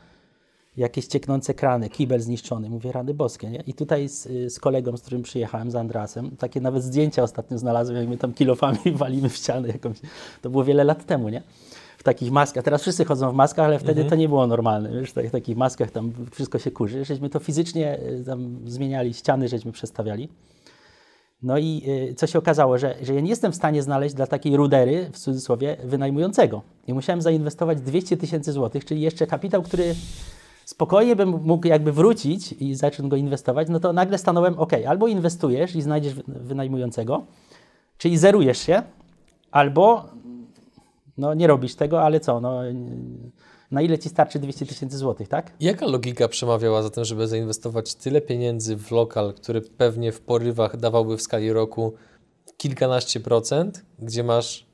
Jakieś cieknące krany, kibel zniszczony. Mówię, rany boskie, nie? I tutaj z, z kolegą, z którym przyjechałem, z Andrasem, takie nawet zdjęcia ostatnio znalazłem, jak my tam kilofami [LAUGHS] walimy w ścianę jakąś. To było wiele lat temu, nie? Takich maskach. Teraz wszyscy chodzą w maskach, ale wtedy to nie było normalne. Wiesz, w takich maskach tam wszystko się kurzy. Żeśmy to fizycznie y, tam zmieniali, ściany żeśmy przestawiali. No i y, co się okazało, że, że ja nie jestem w stanie znaleźć dla takiej rudery, w cudzysłowie, wynajmującego. I musiałem zainwestować 200 tysięcy złotych, czyli jeszcze kapitał, który spokojnie bym mógł jakby wrócić i zacząć go inwestować, no to nagle stanąłem, ok, albo inwestujesz i znajdziesz wy- wynajmującego, czyli zerujesz się, albo no nie robisz tego, ale co, no na ile ci starczy 200 tysięcy złotych, tak?
Jaka logika przemawiała za tym, żeby zainwestować tyle pieniędzy w lokal, który pewnie w porywach dawałby w skali roku kilkanaście procent, gdzie masz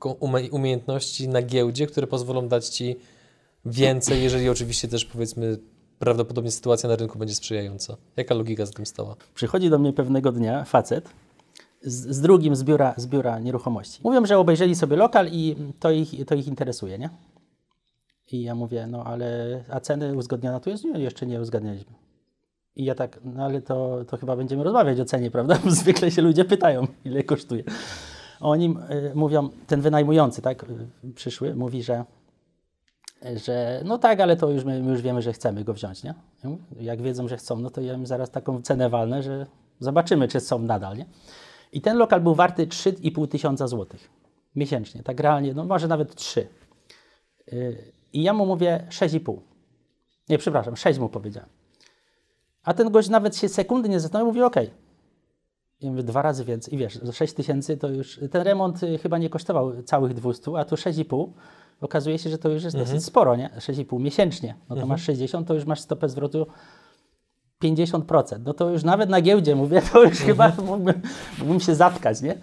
umie- umiejętności na giełdzie, które pozwolą dać ci więcej, jeżeli oczywiście też powiedzmy prawdopodobnie sytuacja na rynku będzie sprzyjająca. Jaka logika za tym stała?
Przychodzi do mnie pewnego dnia facet z, z drugim z biura, z biura nieruchomości. Mówią, że obejrzeli sobie lokal i to ich, to ich interesuje, nie? I ja mówię, no ale a ceny uzgodniona tu jest? Nie, jeszcze nie uzgadnialiśmy. I ja tak, no ale to, to chyba będziemy rozmawiać o cenie, [LAUGHS] prawda? Bo zwykle się ludzie pytają, ile kosztuje. Oni y, mówią, ten wynajmujący, tak, y, przyszły, mówi, że że no tak, ale to już my, my już wiemy, że chcemy go wziąć, nie? Jak wiedzą, że chcą, no to ja im zaraz taką cenę walnę, że zobaczymy, czy są nadal, nie? I ten lokal był warty 3,5 tysiąca złotych miesięcznie, tak realnie, no może nawet 3. Yy, I ja mu mówię 6,5. Nie, przepraszam, 6 mu powiedziałem. A ten gość nawet się sekundy nie zastanowił, mówi OK. I mówię, dwa razy więcej. I wiesz, za 6 tysięcy to już, ten remont y, chyba nie kosztował całych 200, a tu 6,5. Okazuje się, że to już jest dosyć sporo, nie? 6,5 miesięcznie. No to masz 60, to już masz stopę zwrotu 50%. No to już nawet na giełdzie, mówię, to już chyba mógłbym, mógłbym się zatkać, nie?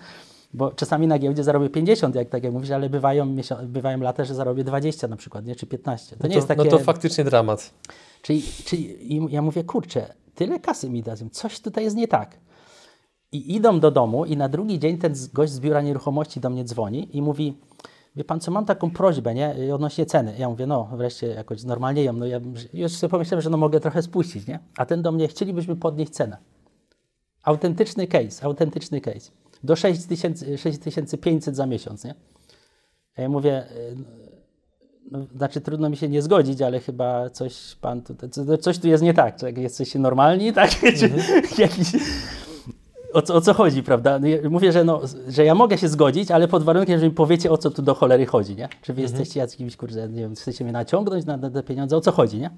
Bo czasami na giełdzie zarobię 50, jak tak jak mówisz, ale bywają, miesią- bywają lata, że zarobię 20 na przykład, nie? Czy 15. To nie
to,
jest takie...
No to faktycznie dramat.
Czyli, czyli ja mówię, kurczę, tyle kasy mi dadzą, coś tutaj jest nie tak. I idą do domu i na drugi dzień ten gość z biura nieruchomości do mnie dzwoni i mówi, wie pan co, mam taką prośbę, nie, odnośnie ceny. Ja mówię, no wreszcie jakoś normalnieją, no ja już sobie pomyślałem, że no mogę trochę spuścić, nie? A ten do mnie, chcielibyśmy podnieść cenę. Autentyczny case, autentyczny case. Do 6000 6500 za miesiąc, nie? A ja mówię, y, no, znaczy trudno mi się nie zgodzić, ale chyba coś pan tutaj, co- coś tu jest nie tak. Czy jak jesteście normalni, tak? [LAUGHS] Czy jakiś, o, co, o co chodzi, prawda? No ja Mówię, że, no, że ja mogę się zgodzić, ale pod warunkiem, że mi powiecie, o co tu do cholery chodzi, nie? Czy wy jesteście jakimiś, kurde, nie wiem, chcecie mnie naciągnąć na, na te pieniądze, o co chodzi, nie?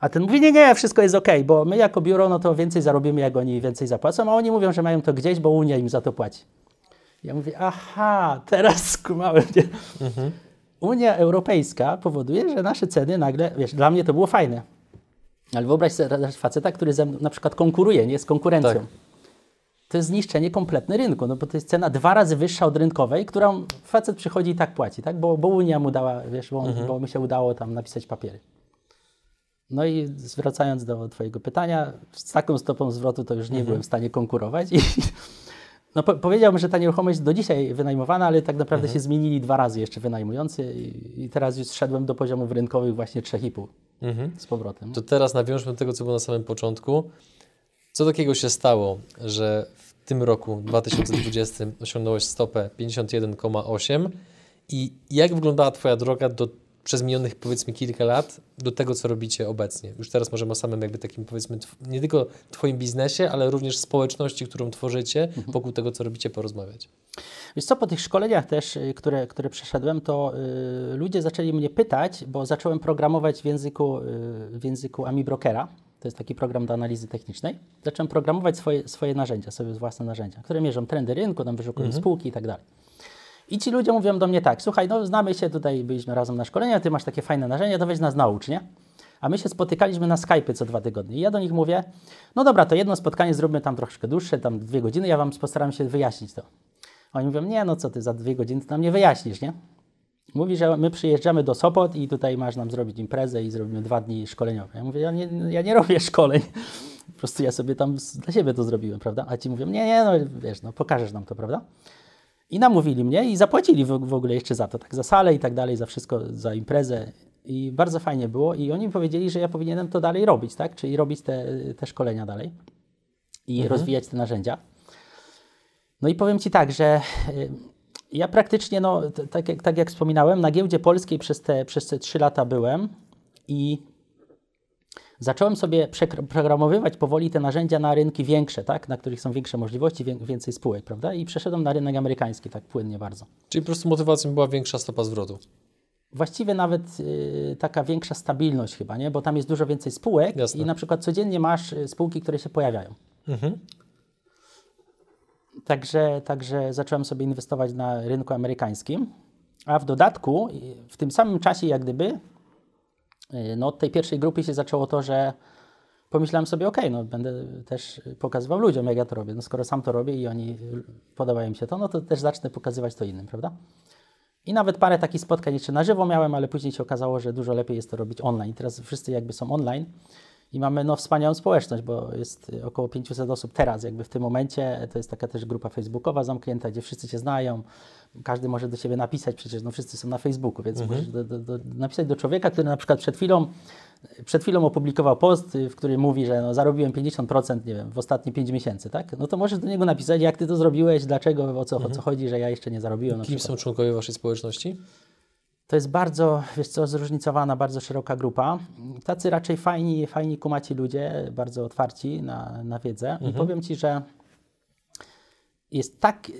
A ten mówi, nie, nie, wszystko jest okej, bo my jako biuro, no to więcej zarobimy, jak oni więcej zapłacą, a oni mówią, że mają to gdzieś, bo Unia im za to płaci. Ja mówię, aha, teraz skumałem, nie? Unia Europejska powoduje, że nasze ceny nagle, wiesz, dla mnie to było fajne. Ale wyobraź sobie faceta, który ze mną na przykład konkuruje, nie z konkurencją.
Tak.
To jest zniszczenie kompletne rynku, no bo to jest cena dwa razy wyższa od rynkowej, którą facet przychodzi i tak płaci, tak? Bo, bo Unia mu dała, wiesz, bo, bo mi się udało tam napisać papiery. No i zwracając do Twojego pytania, z taką stopą zwrotu to już nie byłem w stanie konkurować. I, [LAUGHS] no, po, powiedziałbym, że ta nieruchomość do dzisiaj wynajmowana, ale tak naprawdę się zmienili dwa razy jeszcze wynajmujący i, i teraz już zszedłem do poziomów rynkowych właśnie 3,5 z powrotem.
To teraz nawiążmy do tego, co było na samym początku. Co takiego się stało, że w tym roku 2020 osiągnąłeś stopę 51,8 i jak wyglądała Twoja droga do, przez minionych powiedzmy kilka lat do tego, co robicie obecnie? Już teraz możemy o samym jakby takim powiedzmy nie tylko Twoim biznesie, ale również społeczności, którą tworzycie wokół tego, co robicie, porozmawiać.
Wiesz co, po tych szkoleniach też, y, które, które przeszedłem, to y, ludzie zaczęli mnie pytać, bo zacząłem programować w języku, y, w języku AmiBrokera. To jest taki program do analizy technicznej. Zacząłem programować swoje, swoje narzędzia, sobie własne narzędzia, które mierzą trendy rynku, tam wyszukują spółki i tak dalej. I ci ludzie mówią do mnie tak, słuchaj, no znamy się, tutaj byliśmy razem na szkolenia, ty masz takie fajne narzędzia, to weź nas naucz, nie? A my się spotykaliśmy na Skype co dwa tygodnie. I ja do nich mówię, no dobra, to jedno spotkanie zróbmy tam troszkę dłuższe, tam dwie godziny, ja wam postaram się wyjaśnić to. Oni mówią, nie, no co ty, za dwie godziny to nam nie wyjaśnisz, nie? Mówi, że my przyjeżdżamy do Sopot i tutaj masz nam zrobić imprezę i zrobimy dwa dni szkoleniowe. Ja mówię, ja nie, ja nie robię szkoleń. Po prostu ja sobie tam dla siebie to zrobiłem, prawda? A ci mówią, nie, nie, no wiesz, no pokażesz nam to, prawda? I namówili mnie i zapłacili w, w ogóle jeszcze za to, tak za salę i tak dalej, za wszystko, za imprezę. I bardzo fajnie było. I oni mi powiedzieli, że ja powinienem to dalej robić, tak? Czyli robić te, te szkolenia dalej i rozwijać te narzędzia. No i powiem Ci tak, że y, ja praktycznie, no, tak, jak, tak jak wspominałem, na giełdzie polskiej przez te, przez te 3 lata byłem i zacząłem sobie przeprogramowywać powoli te narzędzia na rynki większe, tak? na których są większe możliwości, wię- więcej spółek, prawda? I przeszedłem na rynek amerykański tak płynnie bardzo.
Czyli po prostu motywacją była większa stopa zwrotu.
Właściwie nawet y, taka większa stabilność chyba, nie? bo tam jest dużo więcej spółek
Jasne.
i na przykład codziennie masz y, spółki, które się pojawiają.
Mhm.
Także, także zacząłem sobie inwestować na rynku amerykańskim, a w dodatku w tym samym czasie jak gdyby y, no od tej pierwszej grupy się zaczęło to, że pomyślałem sobie, ok, no będę też pokazywał ludziom, jak ja to robię. No skoro sam to robię i oni podoba im się to, no to też zacznę pokazywać to innym, prawda? I nawet parę takich spotkań jeszcze na żywo miałem, ale później się okazało, że dużo lepiej jest to robić online. Teraz wszyscy jakby są online i mamy no, wspaniałą społeczność, bo jest około 500 osób teraz, jakby w tym momencie. To jest taka też grupa facebookowa zamknięta, gdzie wszyscy się znają. Każdy może do siebie napisać, przecież no, wszyscy są na Facebooku, więc możesz do, do, do, napisać do człowieka, który na przykład przed chwilą, przed chwilą opublikował post, w którym mówi, że no, zarobiłem 50% nie wiem, w ostatnie 5 miesięcy, tak? No to możesz do niego napisać, jak ty to zrobiłeś, dlaczego, o co, o co chodzi, że ja jeszcze nie zarobiłem.
Kim są członkowie Waszej społeczności?
To jest bardzo, wiesz co, zróżnicowana, bardzo szeroka grupa. Tacy raczej fajni, fajni kumaci ludzie, bardzo otwarci na, na wiedzę. I powiem Ci, że jest tak,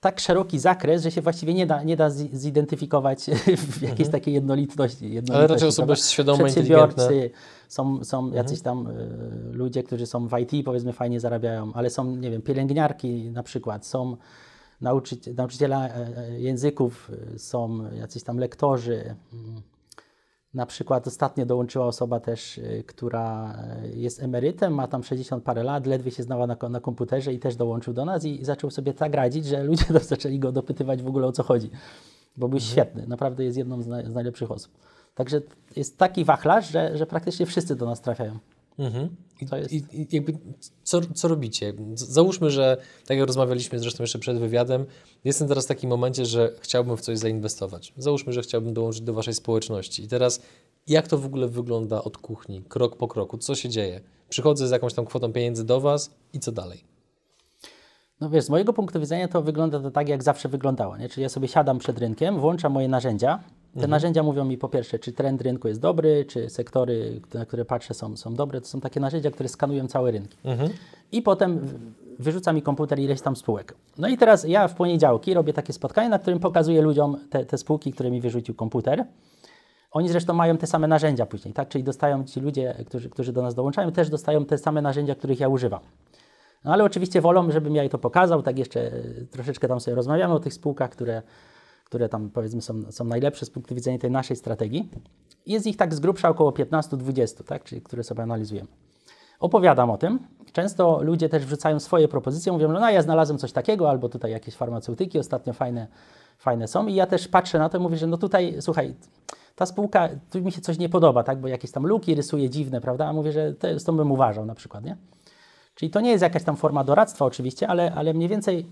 tak szeroki zakres, że się właściwie nie da, nie da zi- zidentyfikować [LAUGHS] w jakiejś takiej jednolitności. jednolitości
Mhm. Ale raczej osoby świadome, inteligentne.
Są, są
Mhm.
jacyś tam y, ludzie, którzy są w IT, powiedzmy, fajnie zarabiają, ale są, nie wiem, pielęgniarki na przykład, są nauczyci- nauczyciele e, e, języków, y, są jacyś tam lektorzy. mm. Na przykład ostatnio dołączyła osoba też, która jest emerytem, ma tam 60 parę lat, ledwie się znała na, na komputerze i też dołączył do nas i zaczął sobie tak radzić, że ludzie [LAUGHS] zaczęli go dopytywać w ogóle o co chodzi. Bo był świetny, naprawdę jest jedną z, naj, z najlepszych osób. Także jest taki wachlarz, że, że praktycznie wszyscy do nas trafiają.
Mhm.
Jest-
i, i jakby co, co robicie? Załóżmy, że tak jak rozmawialiśmy zresztą jeszcze przed wywiadem, jestem teraz w takim momencie, że chciałbym w coś zainwestować. Załóżmy, że chciałbym dołączyć do Waszej społeczności. I teraz jak to w ogóle wygląda od kuchni, krok po kroku? Co się dzieje? Przychodzę z jakąś tam kwotą pieniędzy do Was i co dalej?
No wiesz, z mojego punktu widzenia to wygląda to tak, jak zawsze wyglądało. Nie? Czyli ja sobie siadam przed rynkiem, włączam moje narzędzia. Te narzędzia mówią mi po pierwsze, czy trend rynku jest dobry, czy sektory, na które patrzę, są, są dobre. To są takie narzędzia, które skanują całe rynki. I potem wyrzuca mi komputer ileś tam spółek. No i teraz ja w poniedziałki robię takie spotkanie, na którym pokazuję ludziom te, te spółki, które mi wyrzucił komputer. Oni zresztą mają te same narzędzia później, tak? Czyli dostają ci ludzie, którzy, którzy do nas dołączają, też dostają te same narzędzia, których ja używam. No ale oczywiście wolą, żebym ja jej to pokazał, tak jeszcze troszeczkę tam sobie rozmawiamy o tych spółkach, które, które tam powiedzmy są, są najlepsze z punktu widzenia tej naszej strategii. Jest ich tak z grubsza około 15-20, tak? Czyli które sobie analizujemy. Opowiadam o tym. Często ludzie też wrzucają swoje propozycje, mówią, że no ja znalazłem coś takiego, albo tutaj jakieś farmaceutyki ostatnio fajne, fajne są. I ja też patrzę na to i mówię, że no tutaj, słuchaj, ta spółka, tu mi się coś nie podoba, tak? Bo jakieś tam luki rysuje dziwne, prawda? A mówię, że to, z tą bym uważał na przykład, nie? Czyli to nie jest jakaś tam forma doradztwa oczywiście, ale, ale mniej więcej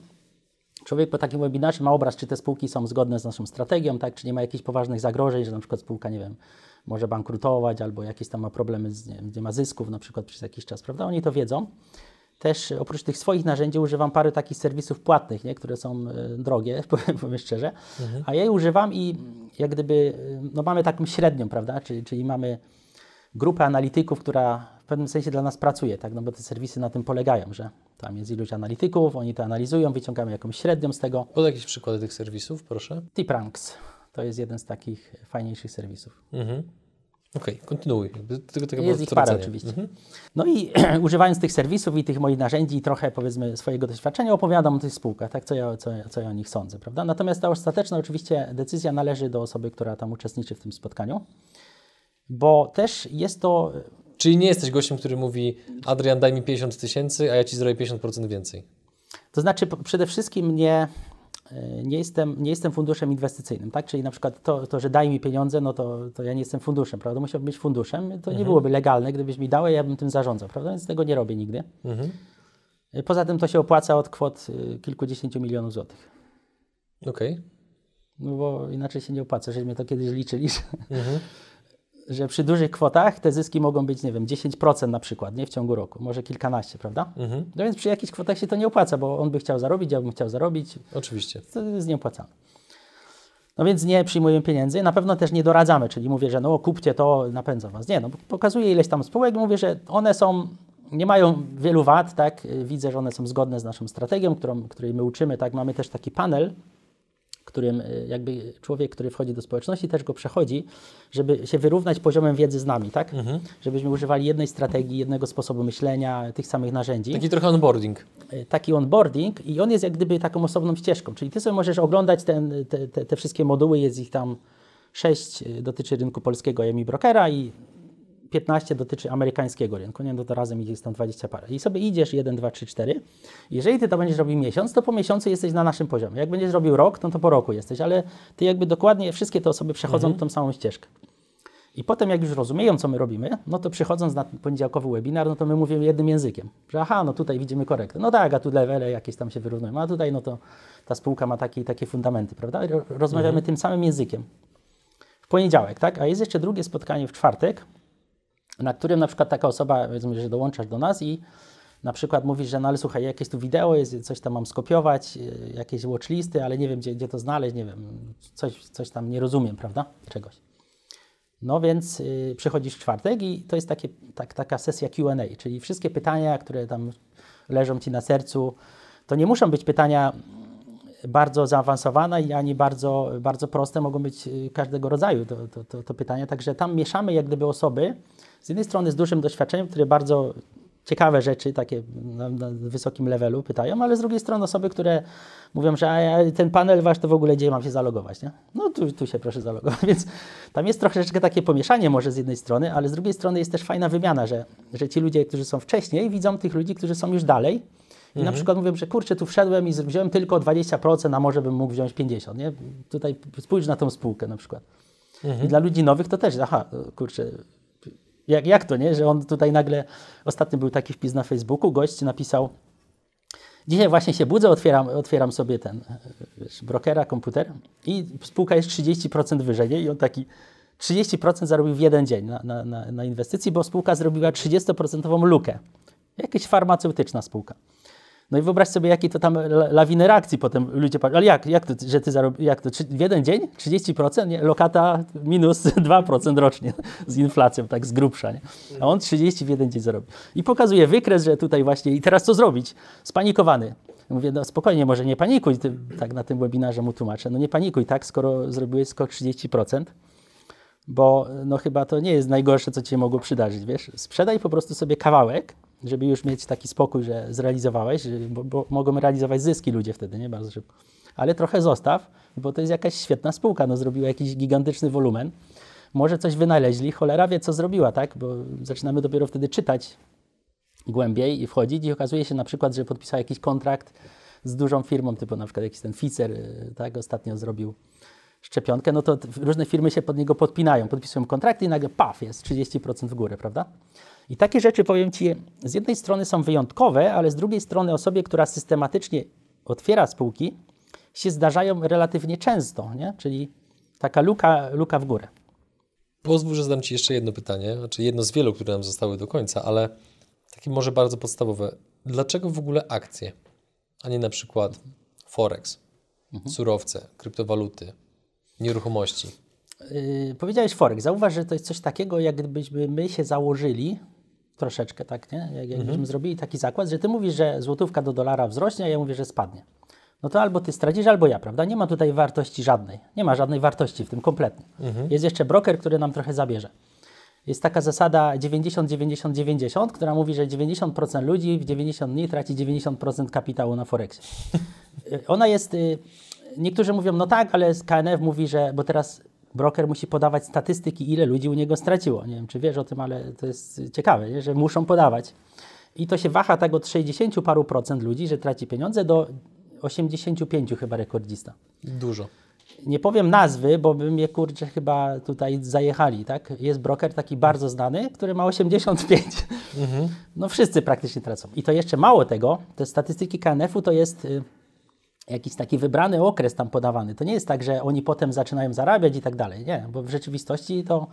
człowiek po takim webinarze ma obraz, czy te spółki są zgodne z naszą strategią, tak? czy nie ma jakichś poważnych zagrożeń, że na przykład spółka, nie wiem, może bankrutować albo jakieś tam ma problemy, z, nie, nie ma zysków na przykład przez jakiś czas, prawda? Oni to wiedzą. Też e, oprócz tych swoich narzędzi używam parę takich serwisów płatnych, nie? które są e, drogie, [LAUGHS] powiem, powiem szczerze, a ja je używam i jak gdyby, e, no mamy taką średnią, prawda? Czyli, czyli mamy grupę analityków, która pewnym sensie dla nas pracuje, tak? no bo te serwisy na tym polegają, że tam jest iluś analityków, oni to analizują, wyciągamy jakąś średnią z tego.
Podaj jakieś przykłady tych serwisów, proszę.
Tipranks to jest jeden z takich fajniejszych serwisów.
Mhm. Okej, kontynuuj. Jakby Tylko tego
Jest ich parę oczywiście.
Mhm.
No i [CLEARS THROAT] używając tych serwisów i tych moich narzędzi i trochę powiedzmy swojego doświadczenia opowiadam o tych spółkach, tak, co ja, co, ja- co ja o nich sądzę, prawda? Natomiast ta ostateczna oczywiście decyzja należy do osoby, która tam uczestniczy w tym spotkaniu, bo też jest to
Czyli nie jesteś gościem, który mówi Adrian, daj mi 50 tysięcy, a ja Ci zrobię 50% więcej.
To znaczy, przede wszystkim nie, e, nie, jestem, nie jestem funduszem inwestycyjnym, tak? Czyli na przykład to, to że daj mi pieniądze, no to, to ja nie jestem funduszem, prawda? Musiałbym być funduszem. To nie byłoby legalne, gdybyś mi dał, ja bym tym zarządzał, prawda? Więc tego nie robię nigdy.
Mhm.
E, Poza tym to się opłaca od kwot e, kilkudziesięciu milionów złotych.
Okej.
No bo inaczej się nie opłaca, żeśmy to kiedyś liczyli,
Mhm.
Że przy dużych kwotach te zyski mogą być, nie wiem, 10% na przykład, nie? W ciągu roku, może kilkanaście, prawda?
Mhm.
No więc przy jakichś kwotach się to nie opłaca, bo on by chciał zarobić, ja bym chciał zarobić,
Oczywiście.
to jest nieopłacalne. No więc nie przyjmujemy pieniędzy, na pewno też nie doradzamy, czyli mówię, że no kupcie to, napędza was. Nie, no pokazuję ileś tam spółek mówię, że one są, nie mają wielu wad, tak, widzę, że one są zgodne z naszą strategią, którą, której my uczymy, tak, mamy też taki panel, którym y, jakby człowiek, który wchodzi do społeczności, też go przechodzi, żeby się wyrównać poziomem wiedzy z nami, tak? Żebyśmy używali jednej strategii, jednego sposobu myślenia, tych samych narzędzi
Taki trochę onboarding.
y, taki onboarding i on jest jak gdyby taką osobną ścieżką. Czyli ty sobie możesz oglądać ten, te, te, te wszystkie moduły, jest ich tam sześć y, dotyczy rynku polskiego EMI Brokera i 15 dotyczy amerykańskiego rynku, nie, no to razem idzie tam 20 parę. I sobie idziesz 1, 2, 3, 4. Jeżeli ty to będziesz robił miesiąc, to po miesiącu jesteś na naszym poziomie. Jak będziesz robił rok, no to po roku jesteś, ale ty jakby dokładnie wszystkie te osoby przechodzą tą samą ścieżkę. I potem, jak już rozumieją, co my robimy, no to przychodząc na poniedziałkowy webinar, no to my mówimy jednym językiem, że aha, no tutaj widzimy korektę. No tak, a tu levele jakieś tam się wyrównują, a tutaj no to ta spółka ma takie takie fundamenty, prawda? Ro- Rozmawiamy tym samym językiem. W poniedziałek, tak? A jest jeszcze drugie spotkanie w czwartek, na którym na przykład taka osoba, powiedzmy, że dołączasz do nas i na przykład mówisz, że no ale słuchaj, jakieś tu wideo jest, coś tam mam skopiować, y, jakieś watchlisty, ale nie wiem, gdzie, gdzie to znaleźć, nie wiem, coś, coś tam nie rozumiem, prawda? Czegoś. No więc y, przychodzisz w czwartek i to jest takie, tak, taka sesja Q&A, czyli wszystkie pytania, które tam leżą Ci na sercu, to nie muszą być pytania bardzo zaawansowana i ani bardzo, bardzo proste mogą być y, każdego rodzaju to, to, to, to pytania. Także tam mieszamy jak gdyby osoby, z jednej strony z dużym doświadczeniem, które bardzo ciekawe rzeczy, takie na, na wysokim levelu pytają, ale z drugiej strony osoby, które mówią, że a, ten panel wasz to w ogóle gdzie mam się zalogować, nie? No tu, tu się proszę zalogować, [LAUGHS] więc tam jest troszeczkę takie pomieszanie może z jednej strony, ale z drugiej strony jest też fajna wymiana, że, że ci ludzie, którzy są wcześniej widzą tych ludzi, którzy są już dalej i na przykład mówią, że kurczę, tu wszedłem i wziąłem tylko 20%, a może bym mógł wziąć 50%, nie? Tutaj spójrz na tą spółkę na przykład. I dla ludzi nowych to też, aha, kurczę, jak, jak to, nie? Że on tutaj nagle, ostatnio był taki wpis na Facebooku, gość napisał, dzisiaj właśnie się budzę, otwieram, otwieram sobie ten, wiesz, brokera, komputer i spółka jest 30% wyżej, nie? I on taki 30% zarobił w jeden dzień na, na, na, inwestycji, bo spółka zrobiła 30% lukę. Jakaś farmaceutyczna spółka. No i wyobraź sobie, jakie to tam la- lawiny reakcji potem ludzie patrzą, ale jak, jak to, że ty zarobisz, jak to, w jeden dzień 30%? Nie, lokata minus [LAUGHS] 2% rocznie z inflacją, tak z grubsza, nie? A on 30 w jeden dzień zarobił. I pokazuje wykres, że tutaj właśnie, i teraz co zrobić? Spanikowany. Mówię, no spokojnie, może nie panikuj, ty, tak na tym webinarze mu tłumaczę, no nie panikuj, tak, skoro zrobiłeś skok 30%, bo no chyba to nie jest najgorsze, co ci mogło przydarzyć, wiesz? Sprzedaj po prostu sobie kawałek, żeby już mieć taki spokój, że zrealizowałeś, bo, bo mogą realizować zyski ludzie wtedy, nie? Bardzo szybko. Ale trochę zostaw, bo to jest jakaś świetna spółka, no zrobiła jakiś gigantyczny wolumen. Może coś wynaleźli, cholera wie, co zrobiła, tak? Bo zaczynamy dopiero wtedy czytać głębiej i wchodzić i okazuje się na przykład, że podpisał jakiś kontrakt z dużą firmą, typu na przykład jakiś ten Pfizer, y, tak, ostatnio zrobił szczepionkę, no to różne firmy się pod niego podpinają, podpisują kontrakty i nagle paf, jest 30% w górę, prawda? I takie rzeczy, powiem Ci, z jednej strony są wyjątkowe, ale z drugiej strony osobie, która systematycznie otwiera spółki, się zdarzają relatywnie często, nie? Czyli taka luka, luka w górę.
Pozwól, że zadam Ci jeszcze jedno pytanie, znaczy jedno z wielu, które nam zostały do końca, ale takie może bardzo podstawowe. Dlaczego w ogóle akcje, a nie na przykład Forex, surowce, kryptowaluty, nieruchomości?
Yy, powiedziałeś Forex. Zauważ, że to jest coś takiego, jak gdybyśmy my się założyli, troszeczkę tak, nie? Jak, jakbyśmy zrobili taki zakład, że ty mówisz, że złotówka do dolara wzrośnie, a ja mówię, że spadnie. No to albo ty stracisz, albo ja, prawda? Nie ma tutaj wartości żadnej. Nie ma żadnej wartości w tym kompletnie. Jest jeszcze broker, który nam trochę zabierze. Jest taka zasada 90-90-90, która mówi, że 90% ludzi w 90 dni traci 90% kapitału na Forexie. Y, Ona jest, y, niektórzy mówią, no tak, ale KNF mówi, że, bo teraz broker musi podawać statystyki, ile ludzi u niego straciło. Nie wiem, czy wiesz o tym, ale to jest ciekawe, nie? że muszą podawać. I to się waha tak od 60 paru procent ludzi, że traci pieniądze, do 85 chyba rekordzista.
Dużo.
Nie powiem nazwy, bo by mnie kurczę chyba tutaj zajechali, tak? Jest broker taki bardzo znany, który ma 85. No wszyscy praktycznie tracą. I to jeszcze mało tego, te statystyki KNF-u to jest y, jakiś taki wybrany okres tam podawany. To nie jest tak, że oni potem zaczynają zarabiać i tak dalej. Nie, bo w rzeczywistości to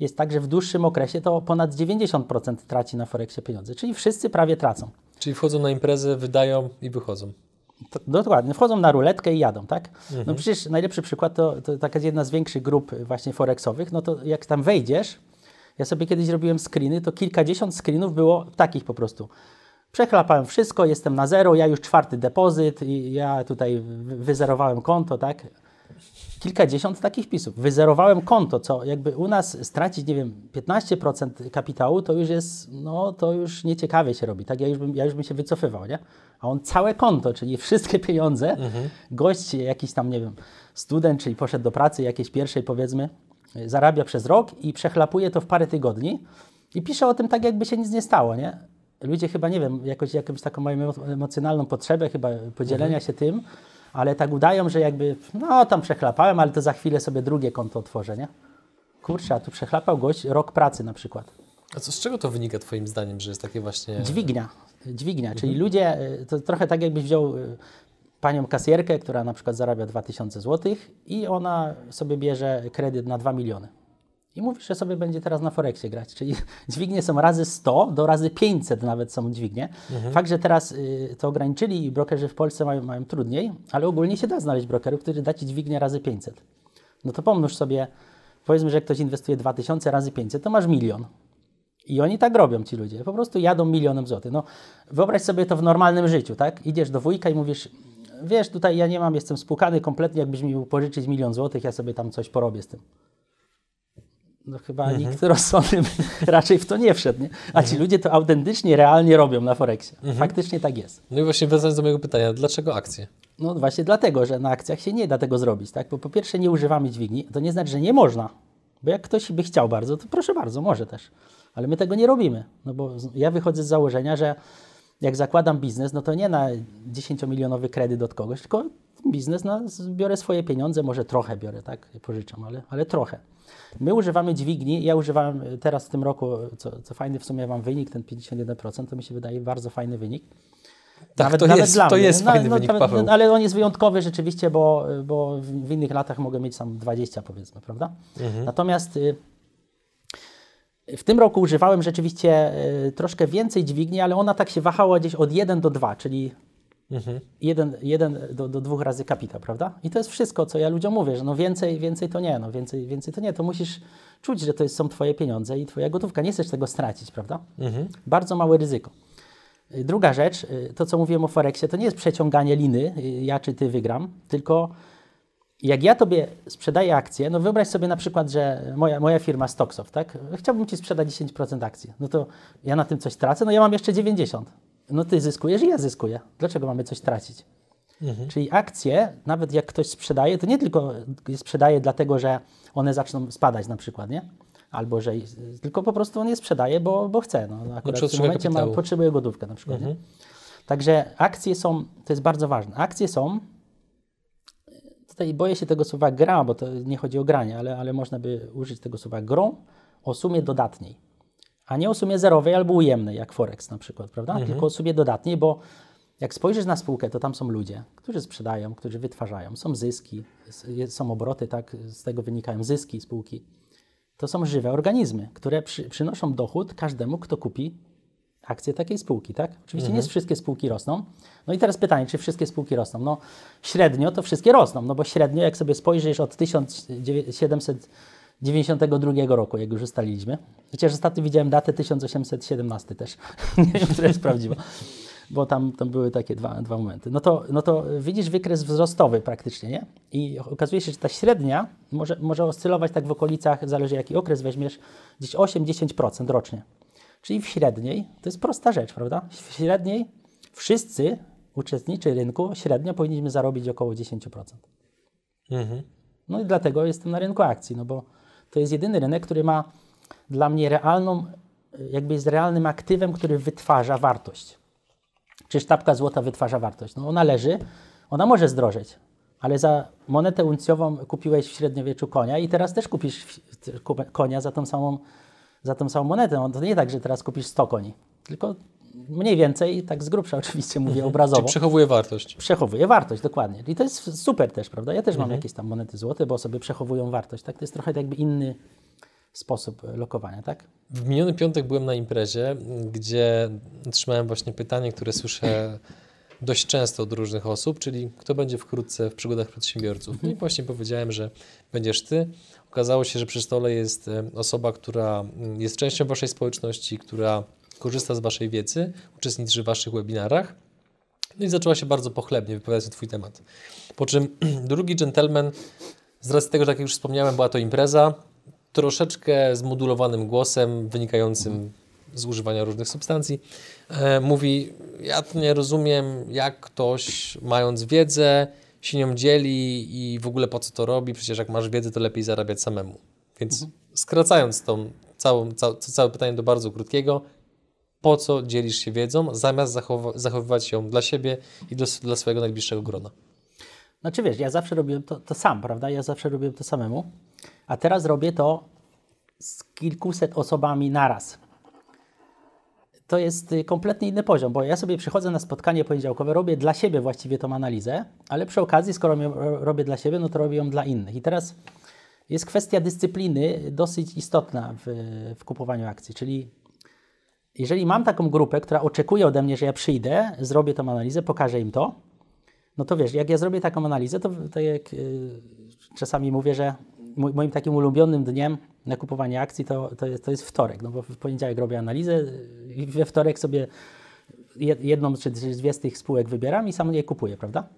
jest tak, że w dłuższym okresie to ponad 90% traci na Forexie pieniądze, czyli wszyscy prawie tracą.
Czyli wchodzą na imprezę, wydają i wychodzą.
To, dokładnie, wchodzą na ruletkę i jadą, tak? No przecież najlepszy przykład to, to taka jedna z większych grup właśnie forexowych, no to jak tam wejdziesz, ja sobie kiedyś robiłem screeny, to kilkadziesiąt screenów było takich po prostu. Przechlapałem wszystko, jestem na zero, ja już czwarty depozyt i ja tutaj wy- wyzerowałem konto, tak? Kilkadziesiąt takich wpisów. Wyzerowałem konto, co jakby u nas stracić, nie wiem, 15% kapitału, to już jest, no to już nieciekawie się robi, tak? Ja już bym, ja już bym się wycofywał, nie? A on całe konto, czyli wszystkie pieniądze, gość jakiś tam, nie wiem, student, czyli poszedł do pracy jakiejś pierwszej powiedzmy, zarabia przez rok i przechlapuje to w parę tygodni i pisze o tym tak, jakby się nic nie stało, nie? Ludzie chyba, nie wiem, jakoś jakąś taką mają emo- emocjonalną potrzebę chyba podzielenia się tym, ale tak udają, że jakby, no tam przechlapałem, ale to za chwilę sobie drugie konto otworzę, nie? Kurczę, a tu przechlapał gość rok pracy na przykład.
A co, z czego to wynika Twoim zdaniem, że jest takie właśnie...
Dźwignia, dźwignia, czyli ludzie, y, to trochę tak jakbyś wziął y, panią kasjerkę, która na przykład zarabia 2000 zł i ona sobie bierze kredyt na 2 miliony. I mówi, że sobie będzie teraz na Forexie grać, czyli [LAUGHS] dźwignie są razy 100 do razy 500 nawet są dźwignie. Fakt, że teraz y, to ograniczyli i brokerzy w Polsce mają, mają trudniej, ale ogólnie się da znaleźć brokerów, który da Ci dźwignię razy 500. No to pomnóż sobie, powiedzmy, że ktoś inwestuje 2000 razy 500, to masz milion. I oni tak robią, ci ludzie. Po prostu jadą milionem złotych. No, wyobraź sobie to w normalnym życiu, tak? Idziesz do wujka i mówisz, wiesz, tutaj ja nie mam, jestem spłukany kompletnie, jakbyś mi pożyczyć milion złotych, ja sobie tam coś porobię z tym. No chyba nikt rozsądny [LAUGHS] raczej w to nie wszedł, nie? A ci ludzie to autentycznie, realnie robią na Forexie. Faktycznie tak jest.
No i właśnie wracając do mojego pytania, dlaczego akcje?
No właśnie dlatego, że na akcjach się nie da tego zrobić, tak? Bo po pierwsze nie używamy dźwigni, to nie znaczy, że nie można. Bo jak ktoś by chciał bardzo, to proszę bardzo, może też. Ale my tego nie robimy. No bo ja wychodzę z założenia, że jak zakładam biznes, no to nie na 10-milionowy kredyt od kogoś, tylko biznes, no, biorę swoje pieniądze, może trochę biorę, tak, pożyczam, ale, ale trochę. My używamy dźwigni, ja używałem y, teraz w tym roku, co, co fajny w sumie mam wynik, ten 51%, to mi się wydaje bardzo fajny wynik.
Tak, to jest- to
mnie.
jest fajny wynik, Paweł.
Ale on jest wyjątkowy rzeczywiście, bo, bo w, w innych latach mogę mieć tam 20 powiedzmy, prawda?
Mhm.
Natomiast y, w tym roku używałem rzeczywiście y, troszkę więcej dźwigni, ale ona tak się wahała gdzieś od 1 do 2, czyli
Mhm.
1, 1 do, do 2 razy kapita, prawda? I to jest wszystko, co ja ludziom mówię, że no więcej, więcej to nie, no więcej, więcej to nie, to musisz czuć, że to jest, są twoje pieniądze i twoja gotówka, nie chcesz tego stracić, prawda? Bardzo małe ryzyko. Y, Druga rzecz, y, to co mówiłem o Forexie, to nie jest przeciąganie liny, y, ja czy ty wygram, tylko jak ja tobie sprzedaję akcje, no wyobraź sobie na przykład, że moja, moja firma Stocksoft, tak? Chciałbym ci sprzedać 10% akcji. No to ja na tym coś tracę, no ja mam jeszcze 90. No ty zyskujesz i ja zyskuję. Dlaczego mamy coś tracić? Czyli akcje, nawet jak ktoś sprzedaje, to nie tylko je sprzedaje dlatego, że one zaczną spadać na przykład, nie? Albo że, tylko po prostu on je sprzedaje, bo, bo chce. No, akurat w tym momencie ma, potrzebuje gotówkę na przykład. Nie? Także akcje są, to jest bardzo ważne, akcje są tutaj boję się tego słowa gra, bo to nie chodzi o granie, ale, ale można by użyć tego słowa grą o sumie dodatniej, a nie o sumie zerowej albo ujemnej, jak Forex na przykład, prawda? Tylko o sumie dodatniej, bo jak spojrzysz na spółkę, to tam są ludzie, którzy sprzedają, którzy wytwarzają, są zyski, są obroty, tak, z tego wynikają zyski spółki. To są żywe organizmy, które przy, przynoszą dochód każdemu, kto kupi akcje takiej spółki, tak? Oczywiście nie wszystkie spółki rosną. No i teraz pytanie, czy wszystkie spółki rosną? No średnio to wszystkie rosną, no bo średnio jak sobie spojrzysz od 1792 roku, jak już ustaliliśmy, chociaż ostatnio widziałem datę 1817 też, [LAUGHS] nie wiem, która jest prawdziwa, bo tam, tam były takie dwa, dwa momenty. No to, no to widzisz wykres wzrostowy praktycznie, nie? I okazuje się, że ta średnia może, może oscylować tak w okolicach, zależy jaki okres weźmiesz, gdzieś 8-10% rocznie. Czyli w średniej, to jest prosta rzecz, prawda? W średniej wszyscy uczestnicy rynku średnio powinniśmy zarobić około 10%.
Mhm.
No i dlatego jestem na rynku akcji, no bo to jest jedyny rynek, który ma dla mnie realną, jakby jest realnym aktywem, który wytwarza wartość. Czy sztabka złota wytwarza wartość? No ona leży, ona może zdrożeć, ale za monetę uncjową kupiłeś w średniowieczu konia i teraz też kupisz konia za tą samą, za tą samą monetę. No to nie tak, że teraz kupisz 100 koni, tylko mniej więcej, tak z grubsza [LAUGHS] oczywiście mówię obrazowo
Czyli przechowuje wartość.
przechowuje wartość, dokładnie. I to jest super też, prawda? Ja też mam jakieś tam monety złote, bo sobie przechowują wartość, tak? To jest trochę jakby inny sposób e, lokowania, tak?
W miniony piątek byłem na imprezie, gdzie otrzymałem właśnie pytanie, które słyszę [LAUGHS] dość często od różnych osób, czyli kto będzie wkrótce w przygodach przedsiębiorców. No i właśnie powiedziałem, że będziesz ty. Okazało się, że przy stole jest e, osoba, która mm, jest częścią waszej społeczności, która korzysta z waszej wiedzy, uczestniczy w waszych webinarach. No i zaczęła się bardzo pochlebnie wypowiadać na twój temat. Po czym [CLEARS THROAT] drugi gentleman, z racji tego, że tak jak już wspomniałem, była to impreza, troszeczkę zmodulowanym głosem, wynikającym z używania różnych substancji, e, mówi, ja to nie rozumiem, jak ktoś mając wiedzę się nią dzieli i w ogóle po co to robi, przecież jak masz wiedzę, to lepiej zarabiać samemu. Więc skracając tą całą, ca, to całe pytanie do bardzo krótkiego, po co dzielisz się wiedzą, zamiast zachowa- zachowywać ją dla siebie i do, dla swojego najbliższego grona?
Znaczy wiesz, ja zawsze robiłem to, to sam, prawda? Ja zawsze robiłem to samemu, a teraz robię to z kilkuset osobami naraz. To jest y, kompletnie inny poziom, bo ja sobie przychodzę na spotkanie poniedziałkowe, robię dla siebie właściwie tą analizę, ale przy okazji, skoro ją ro- robię dla siebie, no to robię ją dla innych. I teraz jest kwestia dyscypliny dosyć istotna w, w kupowaniu akcji, czyli jeżeli mam taką grupę, która oczekuje ode mnie, że ja przyjdę, zrobię tą analizę, pokażę im to, no to wiesz, jak ja zrobię taką analizę, to tak jak y, czasami mówię, że moim takim ulubionym dniem na kupowanie akcji to, to, jest, to jest wtorek, no bo w poniedziałek robię analizę y, i we wtorek sobie jed- jedną czy dwie z tych spółek wybieram i sam je kupuję, prawda?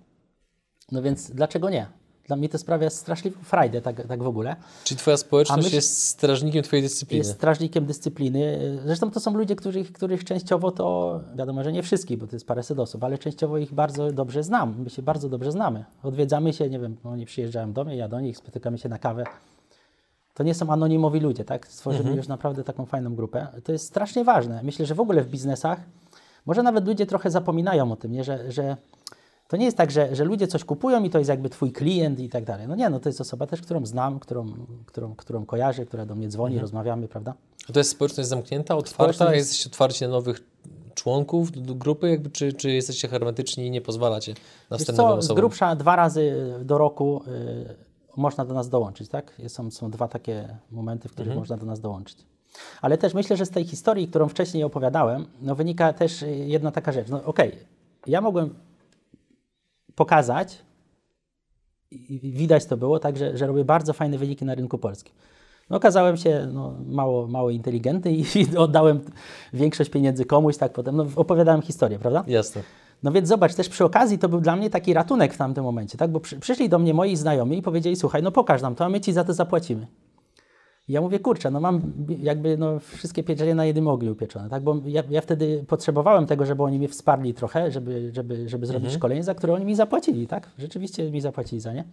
No więc dlaczego nie? Dla mnie to sprawia straszliwą frajdę, tak, tak w ogóle.
Czyli twoja społeczność
myśl-
jest strażnikiem twojej dyscypliny.
Jest strażnikiem dyscypliny. Zresztą to są ludzie, których, których częściowo to, wiadomo, że nie wszystkich, bo to jest paręset osób, ale częściowo ich bardzo dobrze znam. My się bardzo dobrze znamy. Odwiedzamy się, nie wiem, oni przyjeżdżają do mnie, ja do nich, spotykamy się na kawę. To nie są anonimowi ludzie, tak? Stworzymy już naprawdę taką fajną grupę. To jest strasznie ważne. Myślę, że w ogóle w biznesach, może nawet ludzie trochę zapominają o tym, nie? Że, że to nie jest tak, że, że ludzie coś kupują i to jest jakby twój klient i tak dalej. No nie, no to jest osoba też, którą znam, którą, którą, którą kojarzę, która do mnie dzwoni, rozmawiamy, prawda?
A to jest społeczność zamknięta, otwarta?
Społeczność-
Jesteście otwarci na nowych członków grupy, jakby, czy, czy jesteście hermetyczni i nie pozwalacie następnym
co, z
osobom?
grubsza dwa razy do roku y, można do nas dołączyć, tak? Są, są dwa takie momenty, w których można do nas dołączyć. Ale też myślę, że z tej historii, którą wcześniej opowiadałem, no wynika też jedna taka rzecz. No okej, ja mogłem pokazać, i widać to było, tak, że, że robię bardzo fajne wyniki na rynku polskim. No, okazałem się no, mało, mało inteligentny i, i [LAUGHS] oddałem większość pieniędzy komuś, tak potem, no, opowiadałem historię, prawda?
Jasne.
No więc zobacz, też przy okazji to był dla mnie taki ratunek w tamtym momencie, tak? Bo przy, przyszli do mnie moi znajomi i powiedzieli, słuchaj, no pokaż nam to, a my ci za to zapłacimy. Ja mówię, kurczę, no mam jakby no, wszystkie pieczenie na jednym ogniu upieczone, tak? Bo ja, ja wtedy potrzebowałem tego, żeby oni mnie wsparli trochę, żeby, żeby, żeby zrobić szkolenie, za które oni mi zapłacili, tak? Rzeczywiście mi zapłacili za nie.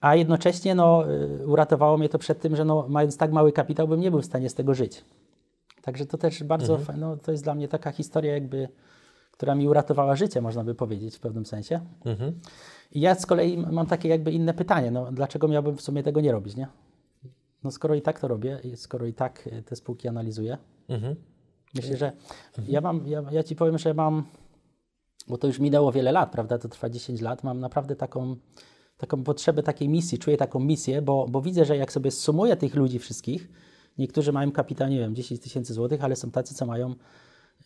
A jednocześnie no, y, uratowało mnie to przed tym, że no, mając tak mały kapitał, bym nie był w stanie z tego żyć. Także to też bardzo, fa- no, to jest dla mnie taka historia jakby, która mi uratowała życie, można by powiedzieć w pewnym sensie.
Mhm.
I ja z kolei mam takie jakby inne pytanie, no dlaczego miałbym w sumie tego nie robić, nie? No skoro i tak to robię, skoro i tak y, te spółki analizuję,
Mhm.
myślę, że ja mam, ja, ja Ci powiem, że mam, bo to już minęło wiele lat, prawda, to trwa 10 lat, mam naprawdę taką, taką potrzebę takiej misji, czuję taką misję, bo, bo widzę, że jak sobie sumuję tych ludzi wszystkich, niektórzy mają kapitał, nie wiem, 10 tysięcy złotych, ale są tacy, co mają,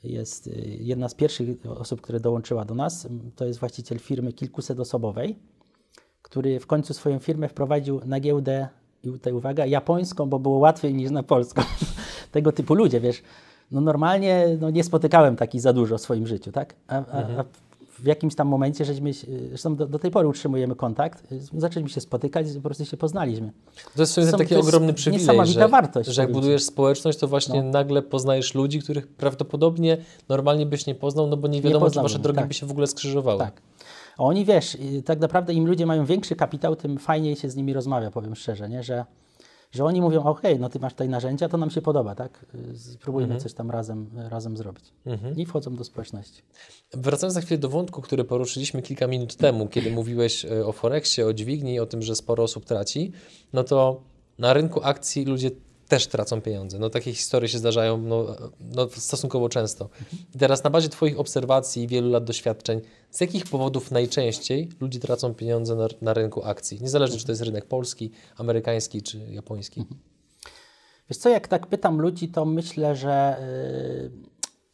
jest y, jedna z pierwszych osób, która dołączyła do nas, to jest właściciel firmy kilkusetosobowej, który w końcu swoją firmę wprowadził na giełdę, i tutaj uwaga, japońską, bo było łatwiej niż na polską. [LAUGHS] Tego typu ludzie, wiesz, no normalnie no nie spotykałem takich za dużo w swoim życiu, tak? A, a, a w jakimś tam momencie, żeśmy, zresztą do, do tej pory utrzymujemy kontakt, zaczęliśmy się spotykać po prostu się poznaliśmy.
To jest
Są-
taki
to jest
ogromny przywilej, że,
wartość,
że jak budujesz społeczność, to właśnie nagle poznajesz ludzi, których prawdopodobnie normalnie byś nie poznał, no bo nie wiadomo, czy
poznałbym,
wasze drogi
tak.
by się w ogóle skrzyżowały.
Tak. Oni, wiesz, tak naprawdę im ludzie mają większy kapitał, tym fajniej się z nimi rozmawia, powiem szczerze, nie? Że, że oni mówią, okej, no ty masz tutaj narzędzia, to nam się podoba, tak? Spróbujmy
Mhm.
coś tam razem, razem zrobić. I wchodzą do społeczności.
Wracając za chwilę do wątku, który poruszyliśmy kilka minut temu, kiedy mówiłeś e, o Forexie, o dźwigni, o tym, że sporo osób traci, no to na rynku akcji ludzie też tracą pieniądze. No takie historie się zdarzają no, no, stosunkowo często. I teraz na bazie Twoich obserwacji i wielu lat doświadczeń, z jakich powodów najczęściej ludzie tracą pieniądze na, na rynku akcji? Niezależnie, czy to jest rynek polski, amerykański czy japoński.
Wiesz co, jak tak pytam ludzi, to myślę, że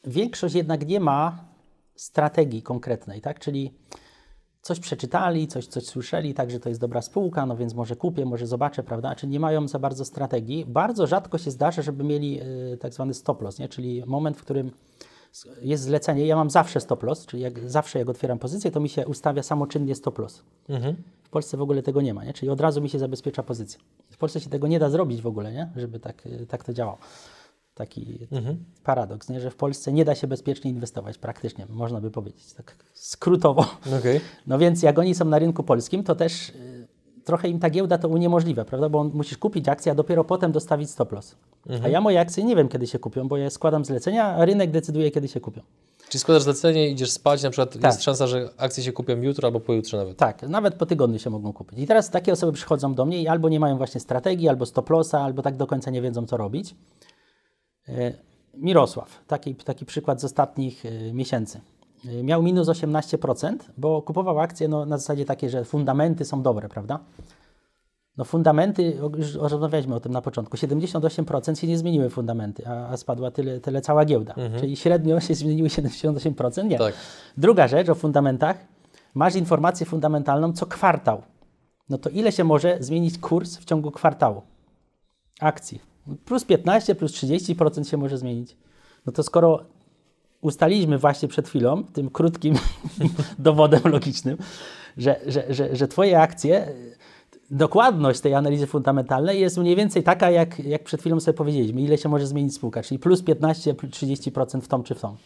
y, większość jednak nie ma strategii konkretnej, tak? Czyli coś przeczytali, coś, coś słyszeli, tak, że to jest dobra spółka, no więc może kupię, może zobaczę, prawda? Czy nie mają za bardzo strategii. Bardzo rzadko się zdarza, żeby mieli y, tak zwany stop loss, nie? czyli moment, w którym jest zlecenie. Ja mam zawsze stop loss, czyli jak zawsze jak otwieram pozycję, to mi się ustawia samoczynnie stop loss.
Mhm.
W Polsce w ogóle tego nie ma, nie? czyli od razu mi się zabezpiecza pozycja. W Polsce się tego nie da zrobić w ogóle, nie? żeby tak, y, tak to działało. Taki paradoks, nie? że w Polsce nie da się bezpiecznie inwestować praktycznie, można by powiedzieć, tak skrótowo.
Okej.
No więc jak oni są na rynku polskim, to też y, trochę im ta giełda to uniemożliwia, prawda? Bo musisz kupić akcję, a dopiero potem dostawić stop loss. A ja moje akcje nie wiem, kiedy się kupią, bo ja składam zlecenia, a rynek decyduje, kiedy się kupią.
Czyli składasz zlecenie, idziesz spać, na przykład
Tak.
jest szansa, że akcje się kupią jutro albo pojutrze nawet.
Tak, nawet po tygodniu się mogą kupić. I teraz takie osoby przychodzą do mnie i albo nie mają właśnie strategii, albo stop lossa, albo tak do końca nie wiedzą, co robić. E, Mirosław, taki, taki przykład z ostatnich e, miesięcy. E, Miał minus 18%, bo kupował akcje no, na zasadzie takiej, że fundamenty są dobre, prawda? No fundamenty, już rozmawialiśmy o tym na początku, 78% się nie zmieniły fundamenty, a, a spadła tyle, tyle cała giełda. Czyli średnio się zmieniły 78%? Nie.
Tak.
Druga rzecz o fundamentach, masz informację fundamentalną co kwartał. No to ile się może zmienić kurs w ciągu kwartału akcji? Plus 15, plus 30% się może zmienić. No to skoro ustaliliśmy właśnie przed chwilą, tym krótkim [LAUGHS] dowodem logicznym, że, że, że, że twoje akcje, dokładność tej analizy fundamentalnej jest mniej więcej taka, jak, jak przed chwilą sobie powiedzieliśmy, ile się może zmienić spółka, czyli plus 15-30% w tą czy w tą.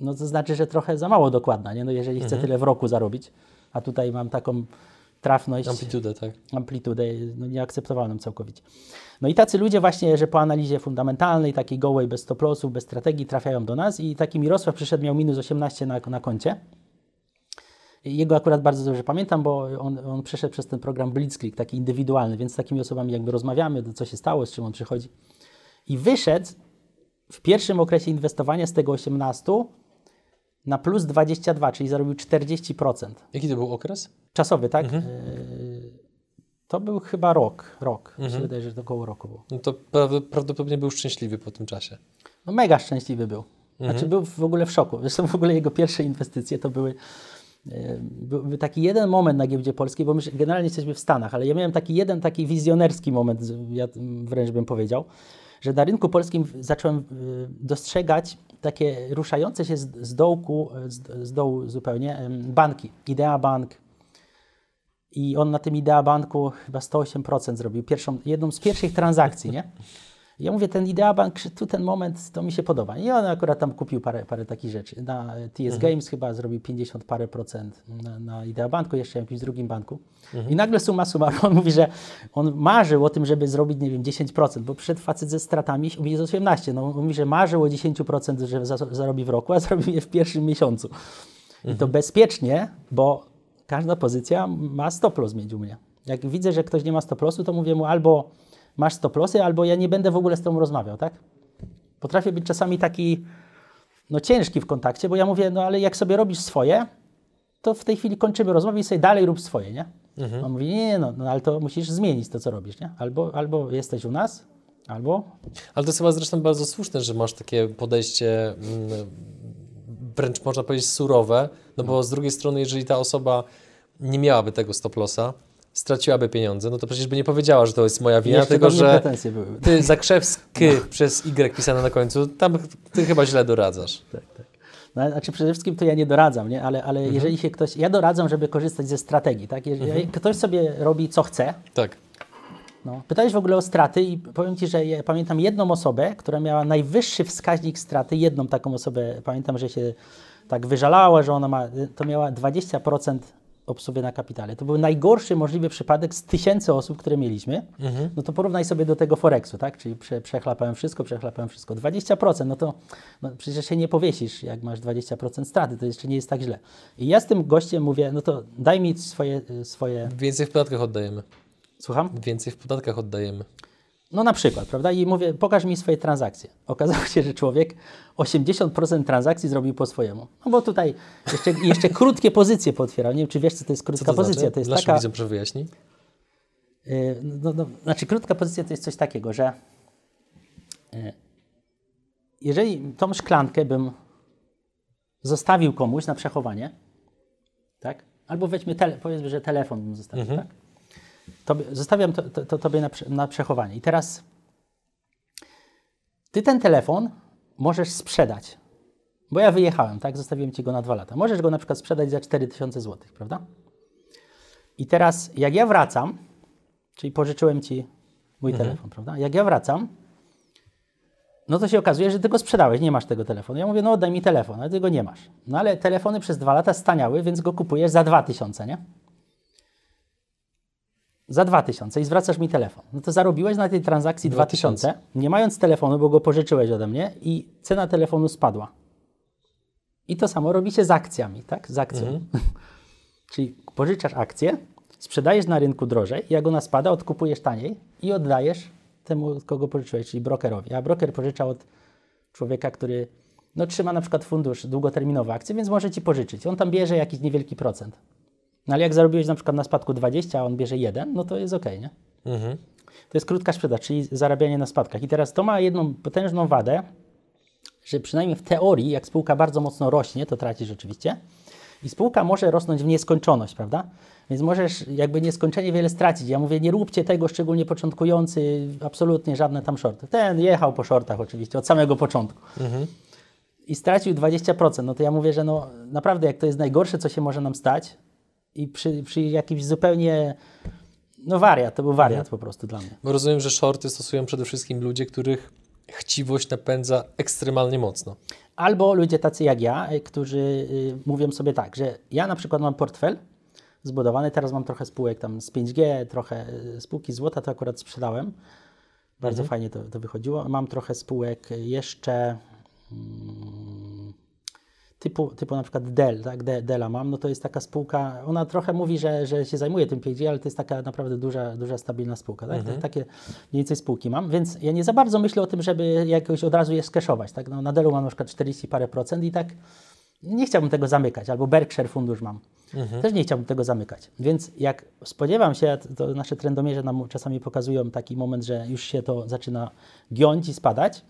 No to znaczy, że trochę za mało dokładna, nie? No jeżeli chcę tyle w roku zarobić, a tutaj mam taką trafność
Amplitudę, tak.
amplitudę no, nieakceptowalną całkowicie. No i tacy ludzie właśnie, że po analizie fundamentalnej, takiej gołej, bez stop lossów, bez strategii, trafiają do nas i taki Mirosław przyszedł, miał minus 18 na, na koncie. Jego akurat bardzo dobrze pamiętam, bo on, on przeszedł przez ten program Blitzkrieg, taki indywidualny, więc z takimi osobami jakby rozmawiamy, co się stało, z czym on przychodzi. I wyszedł w pierwszym okresie inwestowania z tego 18 na plus 22, czyli zarobił 40%.
Jaki to był okres?
Czasowy, tak? Yy, To był chyba rok, rok. Mi się wydaje, że to około roku było.
No to pra- prawdopodobnie był szczęśliwy po tym czasie.
No mega szczęśliwy był. Znaczy był w ogóle w szoku. Zresztą w ogóle jego pierwsze inwestycje to były e, był taki jeden moment na giełdzie polskiej, bo my generalnie jesteśmy w Stanach, ale ja miałem taki jeden taki wizjonerski moment, ja wręcz bym powiedział, że na rynku polskim zacząłem e, dostrzegać takie ruszające się z, z dołku, z, z dołu zupełnie banki. Idea Bank, i on na tym Idea Banku chyba 108% zrobił, pierwszą, jedną z pierwszych transakcji, nie? Ja mówię, ten Idea Bank, że tu ten moment, to mi się podoba. I on akurat tam kupił parę, parę takich rzeczy. Na TS Games chyba zrobił 50 parę procent na, na Idea Banku, jeszcze w jakimś drugim banku. I nagle suma summarum, [LAUGHS] on mówi, że on marzył o tym, żeby zrobić, nie wiem, 10%, bo przyszedł facet ze stratami, z 18. No, on mówi, że marzył o 10%, że za, zarobi w roku, a [LAUGHS] zrobił je w pierwszym miesiącu. I to bezpiecznie, bo każda pozycja ma stop loss mieć u mnie. Jak widzę, że ktoś nie ma stop lossu, to mówię mu albo masz stop lossy, albo ja nie będę w ogóle z tobą rozmawiał, tak? Potrafię być czasami taki no ciężki w kontakcie, bo ja mówię, no ale jak sobie robisz swoje, to w tej chwili kończymy rozmowę i sobie dalej rób swoje, nie? On mówi, nie, nie, no, no ale to musisz zmienić to, co robisz, nie? Albo, albo jesteś u nas, albo
Ale to jest chyba zresztą bardzo słuszne, że masz takie podejście mm, wręcz można powiedzieć surowe, no bo z drugiej strony, jeżeli ta osoba nie miałaby tego stop lossa, straciłaby pieniądze, no to przecież by nie powiedziała, że to jest moja wina,
jeszcze
tylko że
były.
ty Zakrzewski przez Y pisane na końcu, tam ty chyba źle doradzasz.
Tak, tak. No, znaczy przede wszystkim to ja nie doradzam, nie? ale, ale jeżeli się ktoś. Ja doradzam, żeby korzystać ze strategii. Tak? Jeżeli ktoś sobie robi co chce.
Tak.
No. Pytałeś w ogóle o straty i powiem Ci, że ja pamiętam jedną osobę, która miała najwyższy wskaźnik straty. Jedną taką osobę, pamiętam, że się tak wyżalała, że ona ma, to miała 20% obsługi na kapitale. To był najgorszy możliwy przypadek z tysięcy osób, które mieliśmy. No to porównaj sobie do tego Forexu, tak? Czyli prze, przechlapałem wszystko, przechlapałem wszystko. 20%, no to no przecież się nie powiesisz, jak masz 20% straty, to jeszcze nie jest tak źle. I ja z tym gościem mówię, no to daj mi swoje, swoje
Więcej w podatkach oddajemy.
słucham?
Więcej w podatkach oddajemy.
No na przykład, prawda? I mówię, pokaż mi swoje transakcje. Okazało się, że człowiek 80% transakcji zrobił po swojemu. No bo tutaj jeszcze, jeszcze krótkie pozycje potwierał. Nie wiem, czy wiesz, co to jest
Co
krótka
to
pozycja.
znaczy?
To jest
Naszym
taka...
widzom proszę wyjaśnij.
y, no, no, znaczy, krótka pozycja to jest coś takiego, że y, jeżeli tą szklankę bym zostawił komuś na przechowanie, tak? Albo weźmy, tele, powiedzmy, że telefon bym zostawił, tak? Tobie, zostawiam to, to, to tobie na, na przechowanie. I teraz ty ten telefon możesz sprzedać, bo ja wyjechałem, tak? Zostawiłem ci go na dwa lata. Możesz go na przykład sprzedać za 4000 zł, prawda? I teraz, jak ja wracam, czyli pożyczyłem ci mój telefon, prawda? Jak ja wracam, no to się okazuje, że ty go sprzedałeś, nie masz tego telefonu. Ja mówię, no oddaj mi telefon, ale ty go nie masz. No ale telefony przez dwa lata staniały, więc go kupujesz za 2000, nie? Za 2000 i zwracasz mi telefon. No to zarobiłeś na tej transakcji 2000, nie mając telefonu, bo go pożyczyłeś ode mnie i cena telefonu spadła. I to samo robi się z akcjami, tak? Z akcją. [LAUGHS] Czyli pożyczasz akcję, sprzedajesz na rynku drożej, jak ona spada, odkupujesz taniej i oddajesz temu, kogo pożyczyłeś, czyli brokerowi. A broker pożycza od człowieka, który no, trzyma na przykład fundusz długoterminowy akcje, więc może ci pożyczyć. On tam bierze jakiś niewielki procent. No ale jak zarobiłeś na przykład na spadku 20, a on bierze 1, no to jest ok, nie?
Mhm.
To jest krótka sprzedaż, czyli zarabianie na spadkach. I teraz to ma jedną potężną wadę, że przynajmniej w teorii, jak spółka bardzo mocno rośnie, to tracisz oczywiście. I spółka może rosnąć w nieskończoność, prawda? Więc możesz jakby nieskończenie wiele stracić. Ja mówię, nie róbcie tego, szczególnie początkujący, absolutnie żadne tam shorty. Ten jechał po shortach oczywiście od samego początku. I stracił 20%. No to ja mówię, że no naprawdę jak to jest najgorsze, co się może nam stać, i przy, przy jakimś zupełnie, no wariat, to był wariat po prostu dla mnie.
Bo rozumiem, że shorty stosują przede wszystkim ludzie, których chciwość napędza ekstremalnie mocno.
Albo ludzie tacy jak ja, y, którzy y, mówią sobie tak, że ja na przykład mam portfel zbudowany, teraz mam trochę spółek tam z 5G, trochę y, spółki złota, to akurat sprzedałem. Bardzo fajnie to, to wychodziło. Mam trochę spółek jeszcze mm, typu, typu na przykład Dell, tak? De, Della mam, no to jest taka spółka, ona trochę mówi, że, że się zajmuje tym 5G, ale to jest taka naprawdę duża, duża stabilna spółka, tak?
Mhm.
Takie mniej więcej spółki mam, więc ja nie za bardzo myślę o tym, żeby jakoś od razu je skeszować, tak? No, na Dellu mam na przykład 40 parę procent i tak nie chciałbym tego zamykać, albo Berkshire fundusz mam.
Mhm.
Też nie chciałbym tego zamykać. Więc jak spodziewam się, to nasze trendomierze nam czasami pokazują taki moment, że już się to zaczyna giąć i spadać,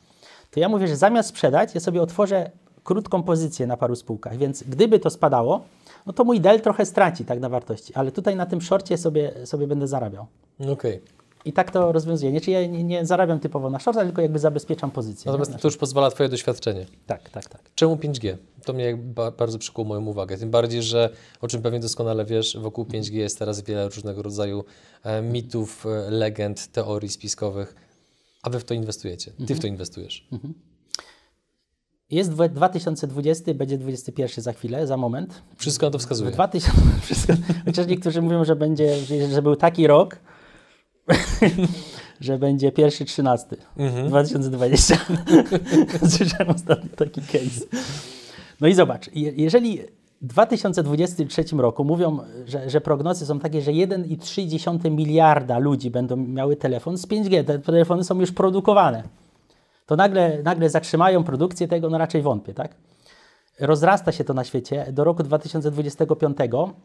to ja mówię, że zamiast sprzedać, ja sobie otworzę krótką pozycję na paru spółkach. Więc gdyby to spadało, no to mój del trochę straci tak na wartości, ale tutaj na tym szorcie sobie, sobie będę zarabiał.
Okej.
I tak to rozwiązuję. Nie, czyli ja nie, nie zarabiam typowo na shorta, tylko jakby zabezpieczam pozycję.
Natomiast
nie?
to już pozwala Twoje doświadczenie.
Tak, tak, tak.
Czemu 5G? To mnie ba bardzo przykuło moją uwagę. Tym bardziej, że o czym pewnie doskonale wiesz, wokół 5G jest teraz wiele różnego rodzaju e, mitów, e, legend, teorii spiskowych. A Wy w to inwestujecie. Ty w to inwestujesz.
Jest dwa- 2020, będzie 21 za chwilę, za moment.
Wszystko na to wskazuje.
2000, [LAUGHS] wszystko, chociaż niektórzy mówią, że będzie, że, był taki rok, [LAUGHS] że będzie pierwszy 13, 2020. [LAUGHS] Słyszałem ostatnio taki case. No i zobacz, je- jeżeli w 2023 roku mówią, że, że prognozy są takie, że 1,3 miliarda ludzi będą miały telefon z 5G, te telefony są już produkowane, to nagle, nagle zatrzymają produkcję tego, no raczej wątpię, tak? Rozrasta się to na świecie. Do roku 2025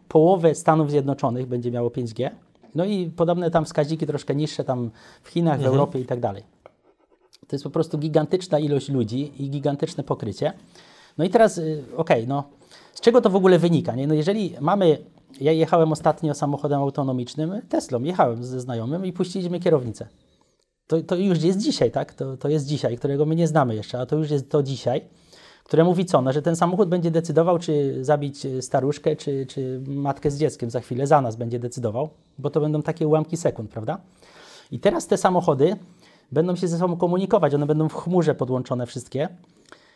połowę Stanów Zjednoczonych będzie miało 5G. No i podobne tam wskaźniki troszkę niższe tam w Chinach, w Europie i tak dalej. To jest po prostu gigantyczna ilość ludzi i gigantyczne pokrycie. No i teraz, y, okej, no z czego to w ogóle wynika? Nie? No jeżeli mamy, ja jechałem ostatnio samochodem autonomicznym, Teslą, jechałem ze znajomym i puściliśmy kierownicę. To, to już jest dzisiaj, tak? To, to jest dzisiaj, którego my nie znamy jeszcze, a to już jest to dzisiaj, które mówi co? No, że ten samochód będzie decydował, czy zabić e, staruszkę, czy, czy matkę z dzieckiem za chwilę, za nas będzie decydował, bo to będą takie ułamki sekund, prawda? I teraz te samochody będą się ze sobą komunikować, one będą w chmurze podłączone wszystkie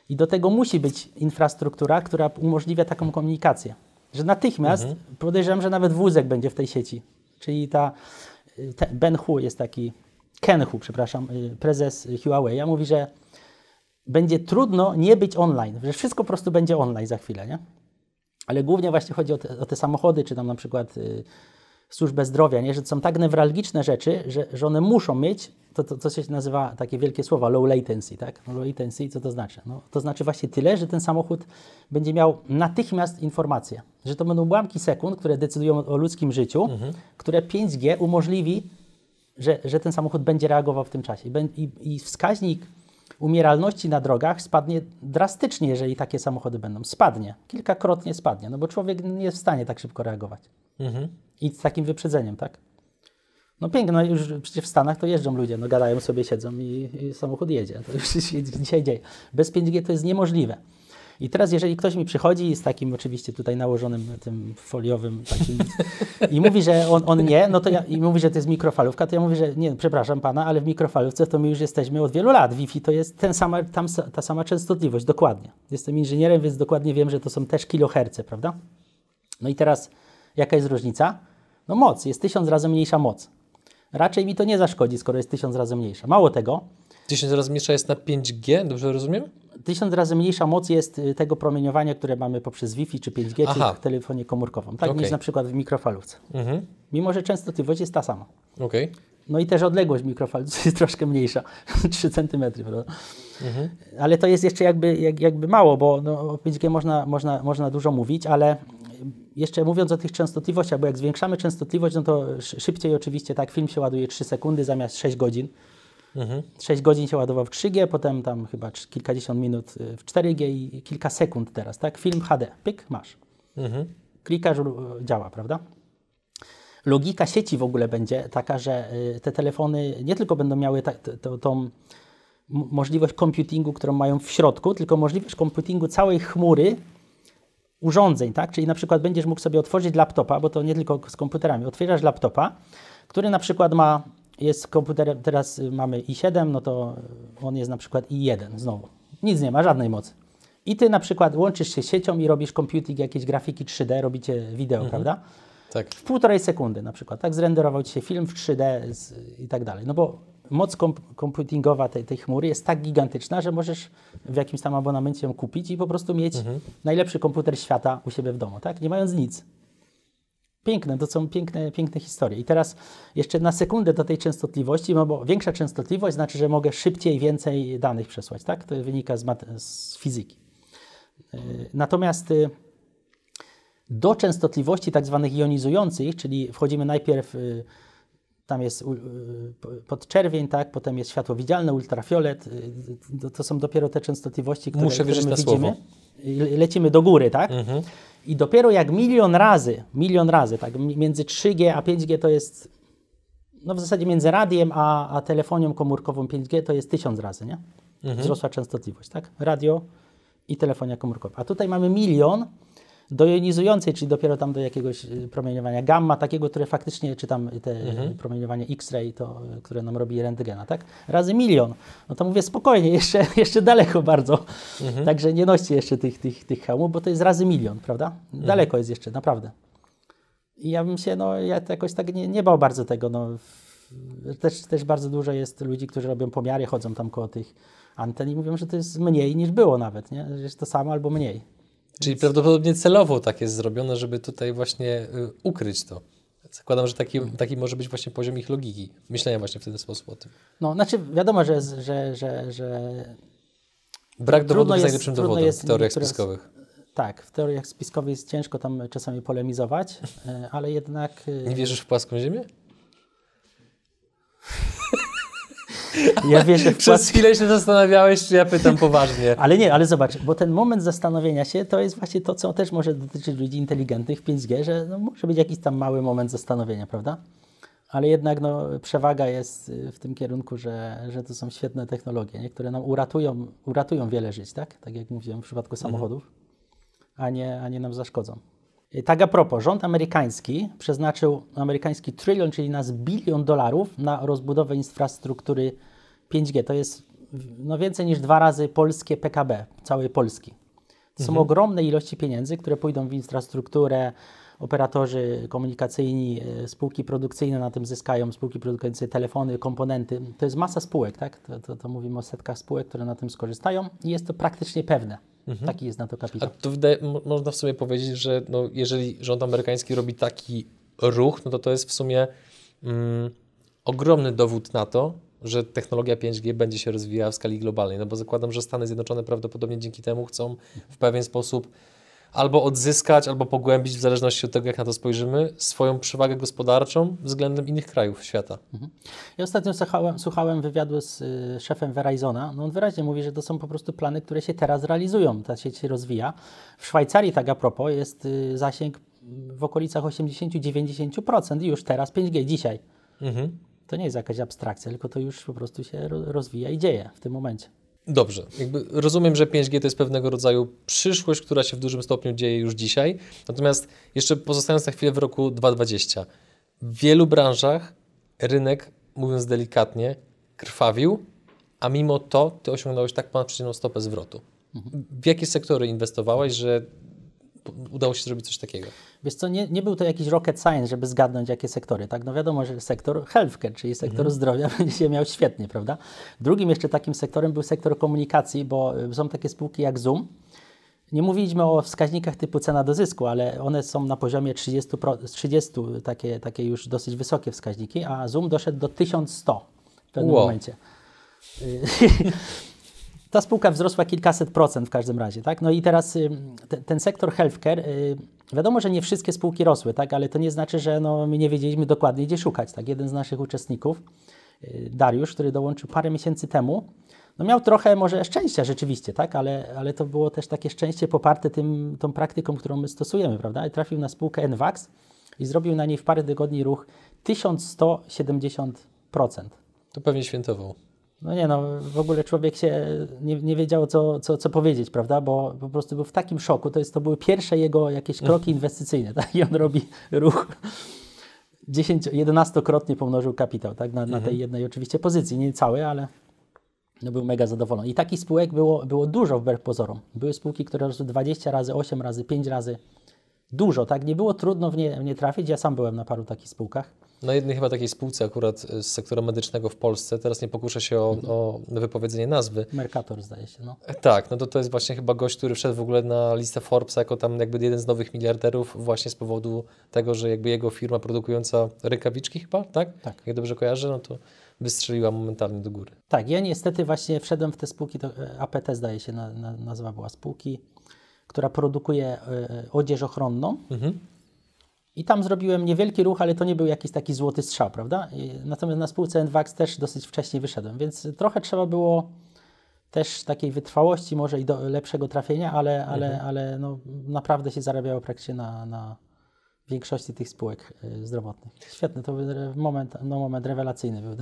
i do tego musi być infrastruktura, która umożliwia taką komunikację. Że natychmiast, podejrzewam, że nawet wózek będzie w tej sieci. Czyli ta, te, Ben Hu jest taki, Ken Hu, przepraszam, y, prezes Huawei, mówi, że będzie trudno nie być online, że wszystko po prostu będzie online za chwilę, nie? Ale głównie właśnie chodzi o te, o te samochody, czy tam na przykład y, służbę zdrowia, nie? że to są tak newralgiczne rzeczy, że, że one muszą mieć, to, to, to się nazywa takie wielkie słowa, low latency, tak? No, low latency, co to znaczy? No, to znaczy właśnie tyle, że ten samochód będzie miał natychmiast informacje, że to będą ułamki sekund, które decydują o ludzkim życiu, które 5G umożliwi, że, że ten samochód będzie reagował w tym czasie. I, I wskaźnik umieralności na drogach spadnie drastycznie, jeżeli takie samochody będą. Spadnie, kilkakrotnie spadnie, no bo człowiek nie jest w stanie tak szybko reagować.
Mhm.
I z takim wyprzedzeniem, tak? No piękno, no już przecież w Stanach to jeżdżą ludzie, no gadają sobie, siedzą i, i samochód jedzie. To już się dzisiaj dzieje. Bez 5G to jest niemożliwe. I teraz, jeżeli ktoś mi przychodzi z takim oczywiście tutaj nałożonym tym foliowym takim [LAUGHS] i mówi, że on, on nie, no to ja, i mówi, że to jest mikrofalówka, to ja mówię, że nie, przepraszam pana, ale w mikrofalówce to my już jesteśmy od wielu lat. Wi-Fi to jest ten sama, tam, ta sama częstotliwość, dokładnie. Jestem inżynierem, więc dokładnie wiem, że to są też kiloherce, prawda? No i teraz, jaka jest różnica? No moc, jest tysiąc razy mniejsza moc. Raczej mi to nie zaszkodzi, skoro jest tysiąc razy mniejsza. Mało tego,
10 razy mniejsza jest na 5G, dobrze rozumiem?
tysiąc razy mniejsza moc jest y, tego promieniowania, które mamy poprzez Wi-Fi czy 5G,
Aha.
czy w telefonie komórkowym, tak
Okej.
niż na przykład w mikrofalówce.
Mhm.
Mimo, że częstotliwość jest ta sama.
Okej.
No i też odległość mikrofalówki [LAUGHS] jest troszkę mniejsza, [LAUGHS] 3 cm, prawda?
Mhm.
Ale to jest jeszcze jakby, jak, jakby mało, bo no, o 5G można, można, można dużo mówić, ale jeszcze mówiąc o tych częstotliwościach, bo jak zwiększamy częstotliwość, no to sz- szybciej oczywiście, tak, film się ładuje 3 sekundy zamiast 6 godzin.
Mhm.
6 godzin się ładował w 3G, potem tam chyba kilkadziesiąt minut y, w 4G i kilka sekund teraz, tak? Film HD, pyk, masz.
Mhm.
Klikasz, ru- działa, prawda? Logika sieci w ogóle będzie taka, że y, te telefony nie tylko będą miały ta, to, tą możliwość computingu, którą mają w środku, tylko możliwość computingu całej chmury urządzeń, tak? Czyli na przykład będziesz mógł sobie otworzyć laptopa, bo to nie tylko z komputerami. Otwierasz laptopa, który na przykład ma, jest komputerem, teraz mamy i7, no to on jest na przykład i1 znowu. Nic nie ma, żadnej mocy. I ty na przykład łączysz się siecią i robisz computing, jakieś grafiki 3D, robicie wideo, prawda?
Tak.
W półtorej sekundy na przykład, tak? Zrenderował ci się film w 3D z, i tak dalej. No bo moc komp- komputingowa tej, tej chmury jest tak gigantyczna, że możesz w jakimś tam abonamencie ją kupić i po prostu mieć najlepszy komputer świata u siebie w domu, tak? Nie mając nic. Piękne, to są piękne, piękne historie. I teraz jeszcze na sekundę do tej częstotliwości, no bo większa częstotliwość znaczy, że mogę szybciej więcej danych przesłać, tak? To wynika z, z fizyki. Yy, Natomiast y, do częstotliwości tak zwanych jonizujących, czyli wchodzimy najpierw, y, tam jest podczerwień, tak, potem jest światło widzialne, ultrafiolet, to, są dopiero te częstotliwości, które,
Muszę
które my widzimy.
słowo.
Lecimy do góry, tak? I dopiero jak milion razy, milion razy, tak, mi- między 3G a 5G to jest, no w zasadzie między radiem a, a telefonią komórkową 5G to jest tysiąc razy, nie? Wzrosła częstotliwość, tak? Radio i telefonia komórkowa. A tutaj mamy milion do jonizującej, czyli dopiero tam do jakiegoś y, promieniowania gamma, takiego, które faktycznie, czy tam te y, promieniowanie X-ray, to, y, które nam robi rentgena, tak? Razy milion. No to mówię spokojnie, [LAUGHS] jeszcze, jeszcze daleko bardzo. Także nie noście jeszcze tych, tych, tych hełmów, bo to jest razy milion, prawda? Daleko jest jeszcze, naprawdę. I ja bym się, no ja jakoś tak nie, nie bał bardzo tego, no. Też, też bardzo dużo jest ludzi, którzy robią pomiary, chodzą tam koło tych anten i mówią, że to jest mniej niż było nawet, nie? Że jest to samo albo mniej.
Czyli prawdopodobnie celowo tak jest zrobione, żeby tutaj właśnie y, ukryć to. Zakładam, że taki, taki może być właśnie poziom ich logiki, myślenia właśnie w ten sposób o tym.
No, znaczy wiadomo, że, że, że, że
Brak dowodów jest najlepszym dowodem
jest
w teoriach
niektóre-
spiskowych.
tak, w teoriach spiskowych jest ciężko tam czasami polemizować, e, ale jednak... e,
Nie wierzysz w płaską ziemię? [LAUGHS]
Ja wierzę w
Przez chwilę się zastanawiałeś, czy ja pytam poważnie.
Ale nie, ale zobacz, bo ten moment zastanowienia się to jest właśnie to, co też może dotyczyć ludzi inteligentnych w 5G, że no, może być jakiś tam mały moment zastanowienia, prawda? Ale jednak no, przewaga jest y, w tym kierunku, że, że to są świetne technologie, nie? które nam uratują, uratują wiele żyć, tak? Tak jak mówiłem w przypadku samochodów, a nie, a nie nam zaszkodzą. Y, Tak a propos, rząd amerykański przeznaczył amerykański trylion, czyli nas bilion dolarów na rozbudowę infrastruktury 5G. To jest no, więcej niż dwa razy polskie PKB całej Polski. To są ogromne ilości pieniędzy, które pójdą w infrastrukturę, operatorzy komunikacyjni, e, spółki produkcyjne na tym zyskają, spółki produkujące telefony, komponenty. To jest masa spółek, tak? To, to, to mówimy o setkach spółek, które na tym skorzystają i jest to praktycznie pewne. Taki jest na to
A
kapitał.
to wydaje, mo- można w sumie powiedzieć, że no, jeżeli rząd amerykański robi taki ruch, no to to jest w sumie mm, ogromny dowód na to, że technologia 5G będzie się rozwijała w skali globalnej. No bo zakładam, że Stany Zjednoczone prawdopodobnie dzięki temu chcą w pewien sposób albo odzyskać, albo pogłębić, w zależności od tego, jak na to spojrzymy, swoją przewagę gospodarczą względem innych krajów świata.
Ja ostatnio słuchałem, słuchałem wywiadu z y, szefem Verizona. No on wyraźnie mówi, że to są po prostu plany, które się teraz realizują. Ta sieć się rozwija. W Szwajcarii, tak a propos, jest y, zasięg w okolicach 80-90% już teraz 5G dzisiaj.
Mhm.
To nie jest jakaś abstrakcja, tylko to już po prostu się ro- rozwija i dzieje w tym momencie.
Dobrze. Jakby rozumiem, że 5G to jest pewnego rodzaju przyszłość, która się w dużym stopniu dzieje już dzisiaj. Natomiast jeszcze pozostając na chwilę w roku 2020, w wielu branżach rynek, mówiąc delikatnie, krwawił, a mimo to ty osiągnąłeś tak ponadprzeciętną stopę zwrotu. W jakie sektory inwestowałeś, że udało się zrobić coś takiego?
Wiesz co, nie, nie był to jakiś rocket science, żeby zgadnąć, jakie sektory. Tak, no wiadomo, że sektor healthcare, czyli sektor zdrowia, [LAUGHS] będzie się miał świetnie, prawda? Drugim jeszcze takim sektorem był sektor komunikacji, bo y, są takie spółki jak Zoom. Nie mówiliśmy o wskaźnikach typu cena do zysku, ale one są na poziomie 30, pro, 30 takie, takie już dosyć wysokie wskaźniki, a Zoom doszedł do 1100 w pewnym
Wow.
momencie. [LAUGHS] Ta spółka wzrosła kilkaset procent w każdym razie, tak? No i teraz y, te, ten sektor healthcare, y, wiadomo, że nie wszystkie spółki rosły, tak? Ale to nie znaczy, że no, my nie wiedzieliśmy dokładnie, gdzie szukać, tak? Jeden z naszych uczestników, y, Dariusz, który dołączył parę miesięcy temu, no miał trochę może szczęścia rzeczywiście, tak? Ale, ale to było też takie szczęście poparte tym, tą praktyką, którą my stosujemy, prawda? I trafił na spółkę NVAX i zrobił na niej w parę tygodni ruch 1170%.
To pewnie świętował.
No nie no, w ogóle człowiek się nie, nie wiedział, co, co, co powiedzieć, prawda? Bo po prostu był w takim szoku. To, jest, to były pierwsze jego jakieś kroki inwestycyjne, [LAUGHS] tak? I on robi ruch 10, 11-krotnie pomnożył kapitał, tak? Na, na tej jednej oczywiście pozycji, nie cały, ale no był mega zadowolony. I takich spółek było, było dużo wbrew pozorom. Były spółki, które rosły 20 razy, 8 razy, 5 razy. Dużo, tak? Nie było trudno w nie, w nie trafić. Ja sam byłem na paru takich spółkach.
Na jednej chyba takiej spółce akurat z sektora medycznego w Polsce, teraz nie pokuszę się o, o wypowiedzenie nazwy.
Mercator zdaje się, no.
Tak, no to to jest właśnie chyba gość, który wszedł w ogóle na listę Forbesa jako tam jakby jeden z nowych miliarderów właśnie z powodu tego, że jakby jego firma produkująca rękawiczki chyba, tak?
Tak.
Jak dobrze kojarzę, no to wystrzeliła momentalnie do góry.
Tak, ja niestety właśnie wszedłem w te spółki, to e, APT zdaje się na, na, nazwa była spółki, która produkuje e, e, odzież ochronną. I tam zrobiłem niewielki ruch, ale to nie był jakiś taki złoty strzał, prawda? Natomiast na spółce NWAX też dosyć wcześnie wyszedłem, więc trochę trzeba było też takiej wytrwałości, może i do lepszego trafienia, ale, ale, ale no, naprawdę się zarabiało praktycznie na, na większości tych spółek y, zdrowotnych. Świetny, to był moment, no, moment rewelacyjny był.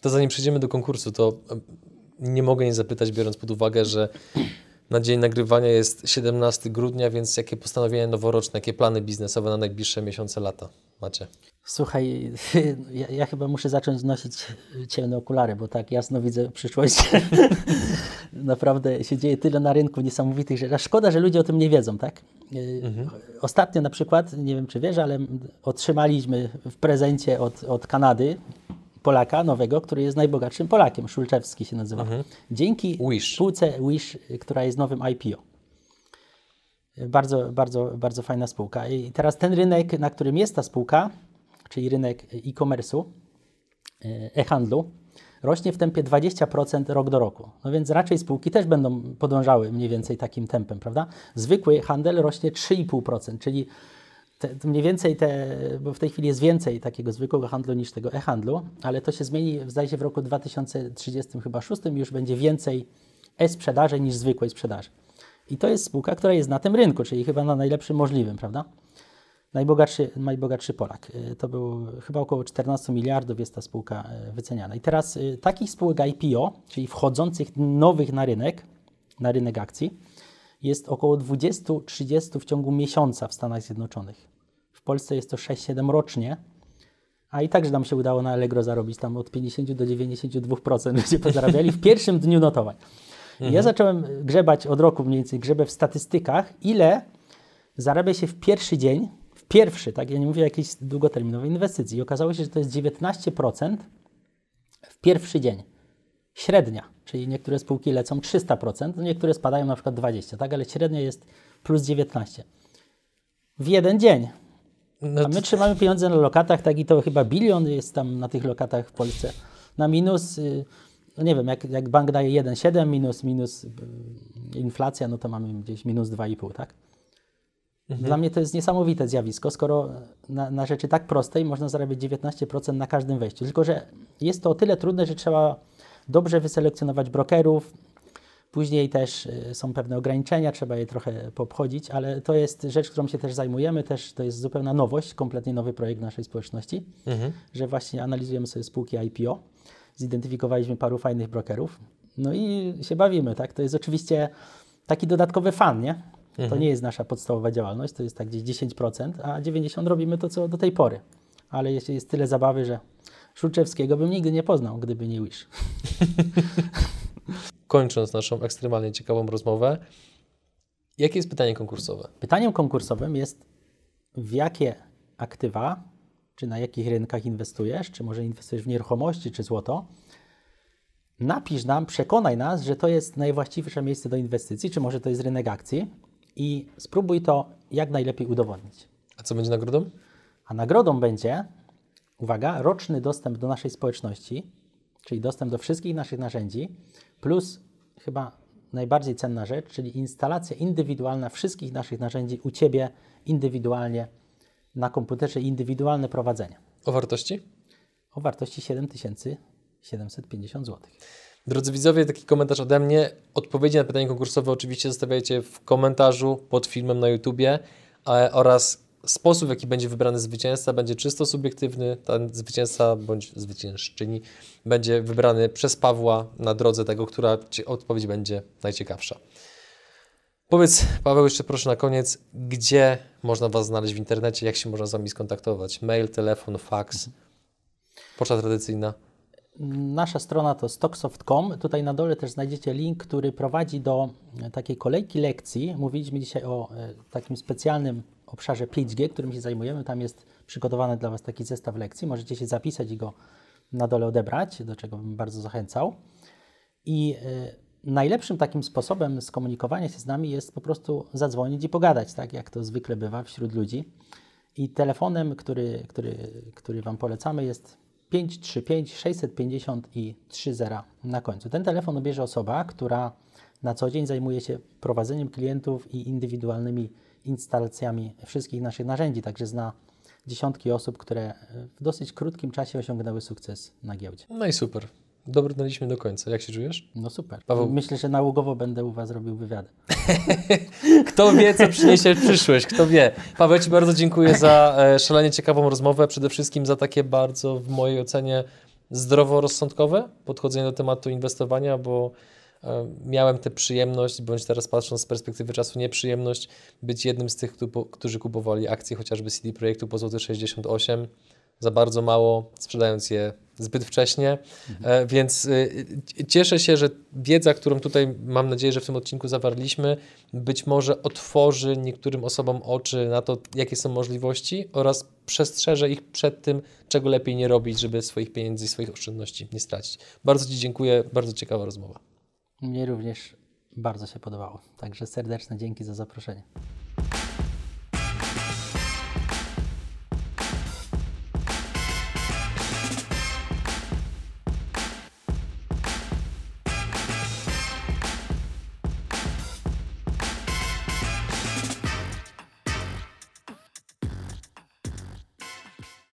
To zanim przejdziemy do konkursu, to e, nie mogę nie zapytać, biorąc pod uwagę, że na dzień nagrywania jest 17 grudnia, więc jakie postanowienia noworoczne, jakie plany biznesowe na najbliższe miesiące, lata macie?
Słuchaj, [LAUGHS] ja, ja chyba muszę zacząć nosić ciemne okulary, bo tak jasno widzę przyszłość. [LAUGHS] Naprawdę się dzieje tyle na rynku niesamowitych rzeczy. A szkoda, że ludzie o tym nie wiedzą, tak? Yy, Ostatnio na przykład, nie wiem czy wiesz, ale otrzymaliśmy w prezencie od, od Kanady Polaka nowego, który jest najbogatszym Polakiem. Szulczewski się nazywa. Dzięki
Wish.
spółce Wish, która jest nowym IPO. Bardzo, bardzo, bardzo fajna spółka. I teraz ten rynek, na którym jest ta spółka, czyli rynek e-commerce'u, e, e-handlu, rośnie w tempie 20% rok do roku. No więc raczej spółki też będą podążały mniej więcej takim tempem, prawda? Zwykły handel rośnie 3,5%, czyli te, mniej więcej te, bo w tej chwili jest więcej takiego zwykłego handlu niż tego e-handlu, ale to się zmieni, zdaje się w roku 2030 chyba 6 już będzie więcej e-sprzedaży niż zwykłej sprzedaży. I to jest spółka, która jest na tym rynku, czyli chyba na najlepszym możliwym, prawda? Najbogatszy, najbogatszy Polak. Y, To był chyba około 14 miliardów jest ta spółka y, wyceniana. I teraz y, takich spółek IPO, czyli wchodzących nowych na rynek, na rynek akcji, jest około 20-30 w ciągu miesiąca w Stanach Zjednoczonych. W Polsce jest to 6-7 rocznie, a i tak, że nam się udało na Allegro zarobić tam od 50 do 92% ludzie pozarabiali w pierwszym dniu notowań. Ja zacząłem grzebać od roku mniej więcej, grzebę w statystykach, ile zarabia się w pierwszy dzień, w pierwszy, tak, ja nie mówię o jakiejś długoterminowej inwestycji. I okazało się, że to jest 19% w pierwszy dzień. Średnia, czyli niektóre spółki lecą 300%, no niektóre spadają na przykład 20%, tak, ale średnia jest plus 19%. W jeden dzień.
No
A my trzymamy pieniądze na lokatach, tak i to chyba bilion jest tam na tych lokatach w Polsce. Na minus, y, no nie wiem, jak, jak bank daje 1,7 minus, minus y, inflacja, no to mamy gdzieś minus 2,5, tak? Dla mnie to jest niesamowite zjawisko, skoro na, na rzeczy tak prostej można zarabiać 19% na każdym wejściu. Tylko, że jest to o tyle trudne, że trzeba dobrze wyselekcjonować brokerów. Później też y, są pewne ograniczenia, trzeba je trochę poobchodzić, ale to jest rzecz, którą się też zajmujemy. Też to jest zupełna nowość, kompletnie nowy projekt naszej społeczności, że właśnie analizujemy sobie spółki IPO. Zidentyfikowaliśmy paru fajnych brokerów. No i się bawimy, tak? To jest oczywiście taki dodatkowy fan, nie? To nie jest nasza podstawowa działalność, to jest tak gdzieś 10%, a 90% robimy to, co do tej pory. Ale jeszcze jest tyle zabawy, że Szulczewskiego bym nigdy nie poznał, gdyby nie Wish. [LAUGHS]
Kończąc naszą ekstremalnie ciekawą rozmowę, jakie jest pytanie konkursowe?
Pytaniem konkursowym jest, w jakie aktywa, czy na jakich rynkach inwestujesz, czy może inwestujesz w nieruchomości, czy złoto. Napisz nam, przekonaj nas, że to jest najwłaściwsze miejsce do inwestycji, czy może to jest rynek akcji i spróbuj to jak najlepiej udowodnić.
A co będzie nagrodą?
A nagrodą będzie, uwaga, roczny dostęp do naszej społeczności, czyli dostęp do wszystkich naszych narzędzi, plus chyba najbardziej cenna rzecz, czyli instalacja indywidualna wszystkich naszych narzędzi u Ciebie indywidualnie na komputerze, indywidualne prowadzenie
O wartości?
o wartości 7750 zł.
Drodzy widzowie, taki komentarz ode mnie. Odpowiedzi na pytanie konkursowe oczywiście zostawiajcie w komentarzu pod filmem na YouTubie oraz sposób, w jaki będzie wybrany zwycięzca, będzie czysto subiektywny. Ten zwycięzca bądź zwyciężczyni będzie wybrany przez Pawła na drodze tego, która odpowiedź będzie najciekawsza. Powiedz, Paweł, jeszcze proszę na koniec, gdzie można Was znaleźć w internecie, jak się można z Wami skontaktować? Mail, telefon, fax, poczta tradycyjna.
Nasza strona to stocksoft.com. Tutaj na dole też znajdziecie link, który prowadzi do takiej kolejki lekcji. Mówiliśmy dzisiaj o e, takim specjalnym obszarze 5G, którym się zajmujemy. Tam jest przygotowany dla Was taki zestaw lekcji. Możecie się zapisać i go na dole odebrać, do czego bym bardzo zachęcał. I e, najlepszym takim sposobem skomunikowania się z nami jest po prostu zadzwonić i pogadać, tak jak to zwykle bywa wśród ludzi. I telefonem, który, który, który Wam polecamy, jest 535 650 i 30 na końcu. Ten telefon odbierze osoba, która na co dzień zajmuje się prowadzeniem klientów i indywidualnymi instalacjami wszystkich naszych narzędzi, także zna dziesiątki osób, które w dosyć krótkim czasie osiągnęły sukces na giełdzie.
No i super. Dobrnęliśmy do końca. Jak się czujesz?
No super.
Paweł-
Myślę, że nałogowo będę u Was robił wywiady. [LAUGHS]
Kto wie, co przyniesie przyszłość, kto wie. Paweł, Ci bardzo dziękuję za e, szalenie ciekawą rozmowę, przede wszystkim za takie bardzo, w mojej ocenie, zdroworozsądkowe podchodzenie do tematu inwestowania, bo miałem tę przyjemność, bądź teraz patrząc z perspektywy czasu nieprzyjemność, być jednym z tych, którzy kupowali akcje chociażby CD Projektu po złoty 68 za bardzo mało, sprzedając je zbyt wcześnie. E, Więc y, cieszę się, że wiedza, którą tutaj mam nadzieję, że w tym odcinku zawarliśmy, być może otworzy niektórym osobom oczy na to, jakie są możliwości oraz przestrzeże ich przed tym, czego lepiej nie robić, żeby swoich pieniędzy i swoich oszczędności nie stracić. Bardzo Ci dziękuję, bardzo ciekawa rozmowa.
Mnie również bardzo się podobało. Także serdeczne dzięki za zaproszenie.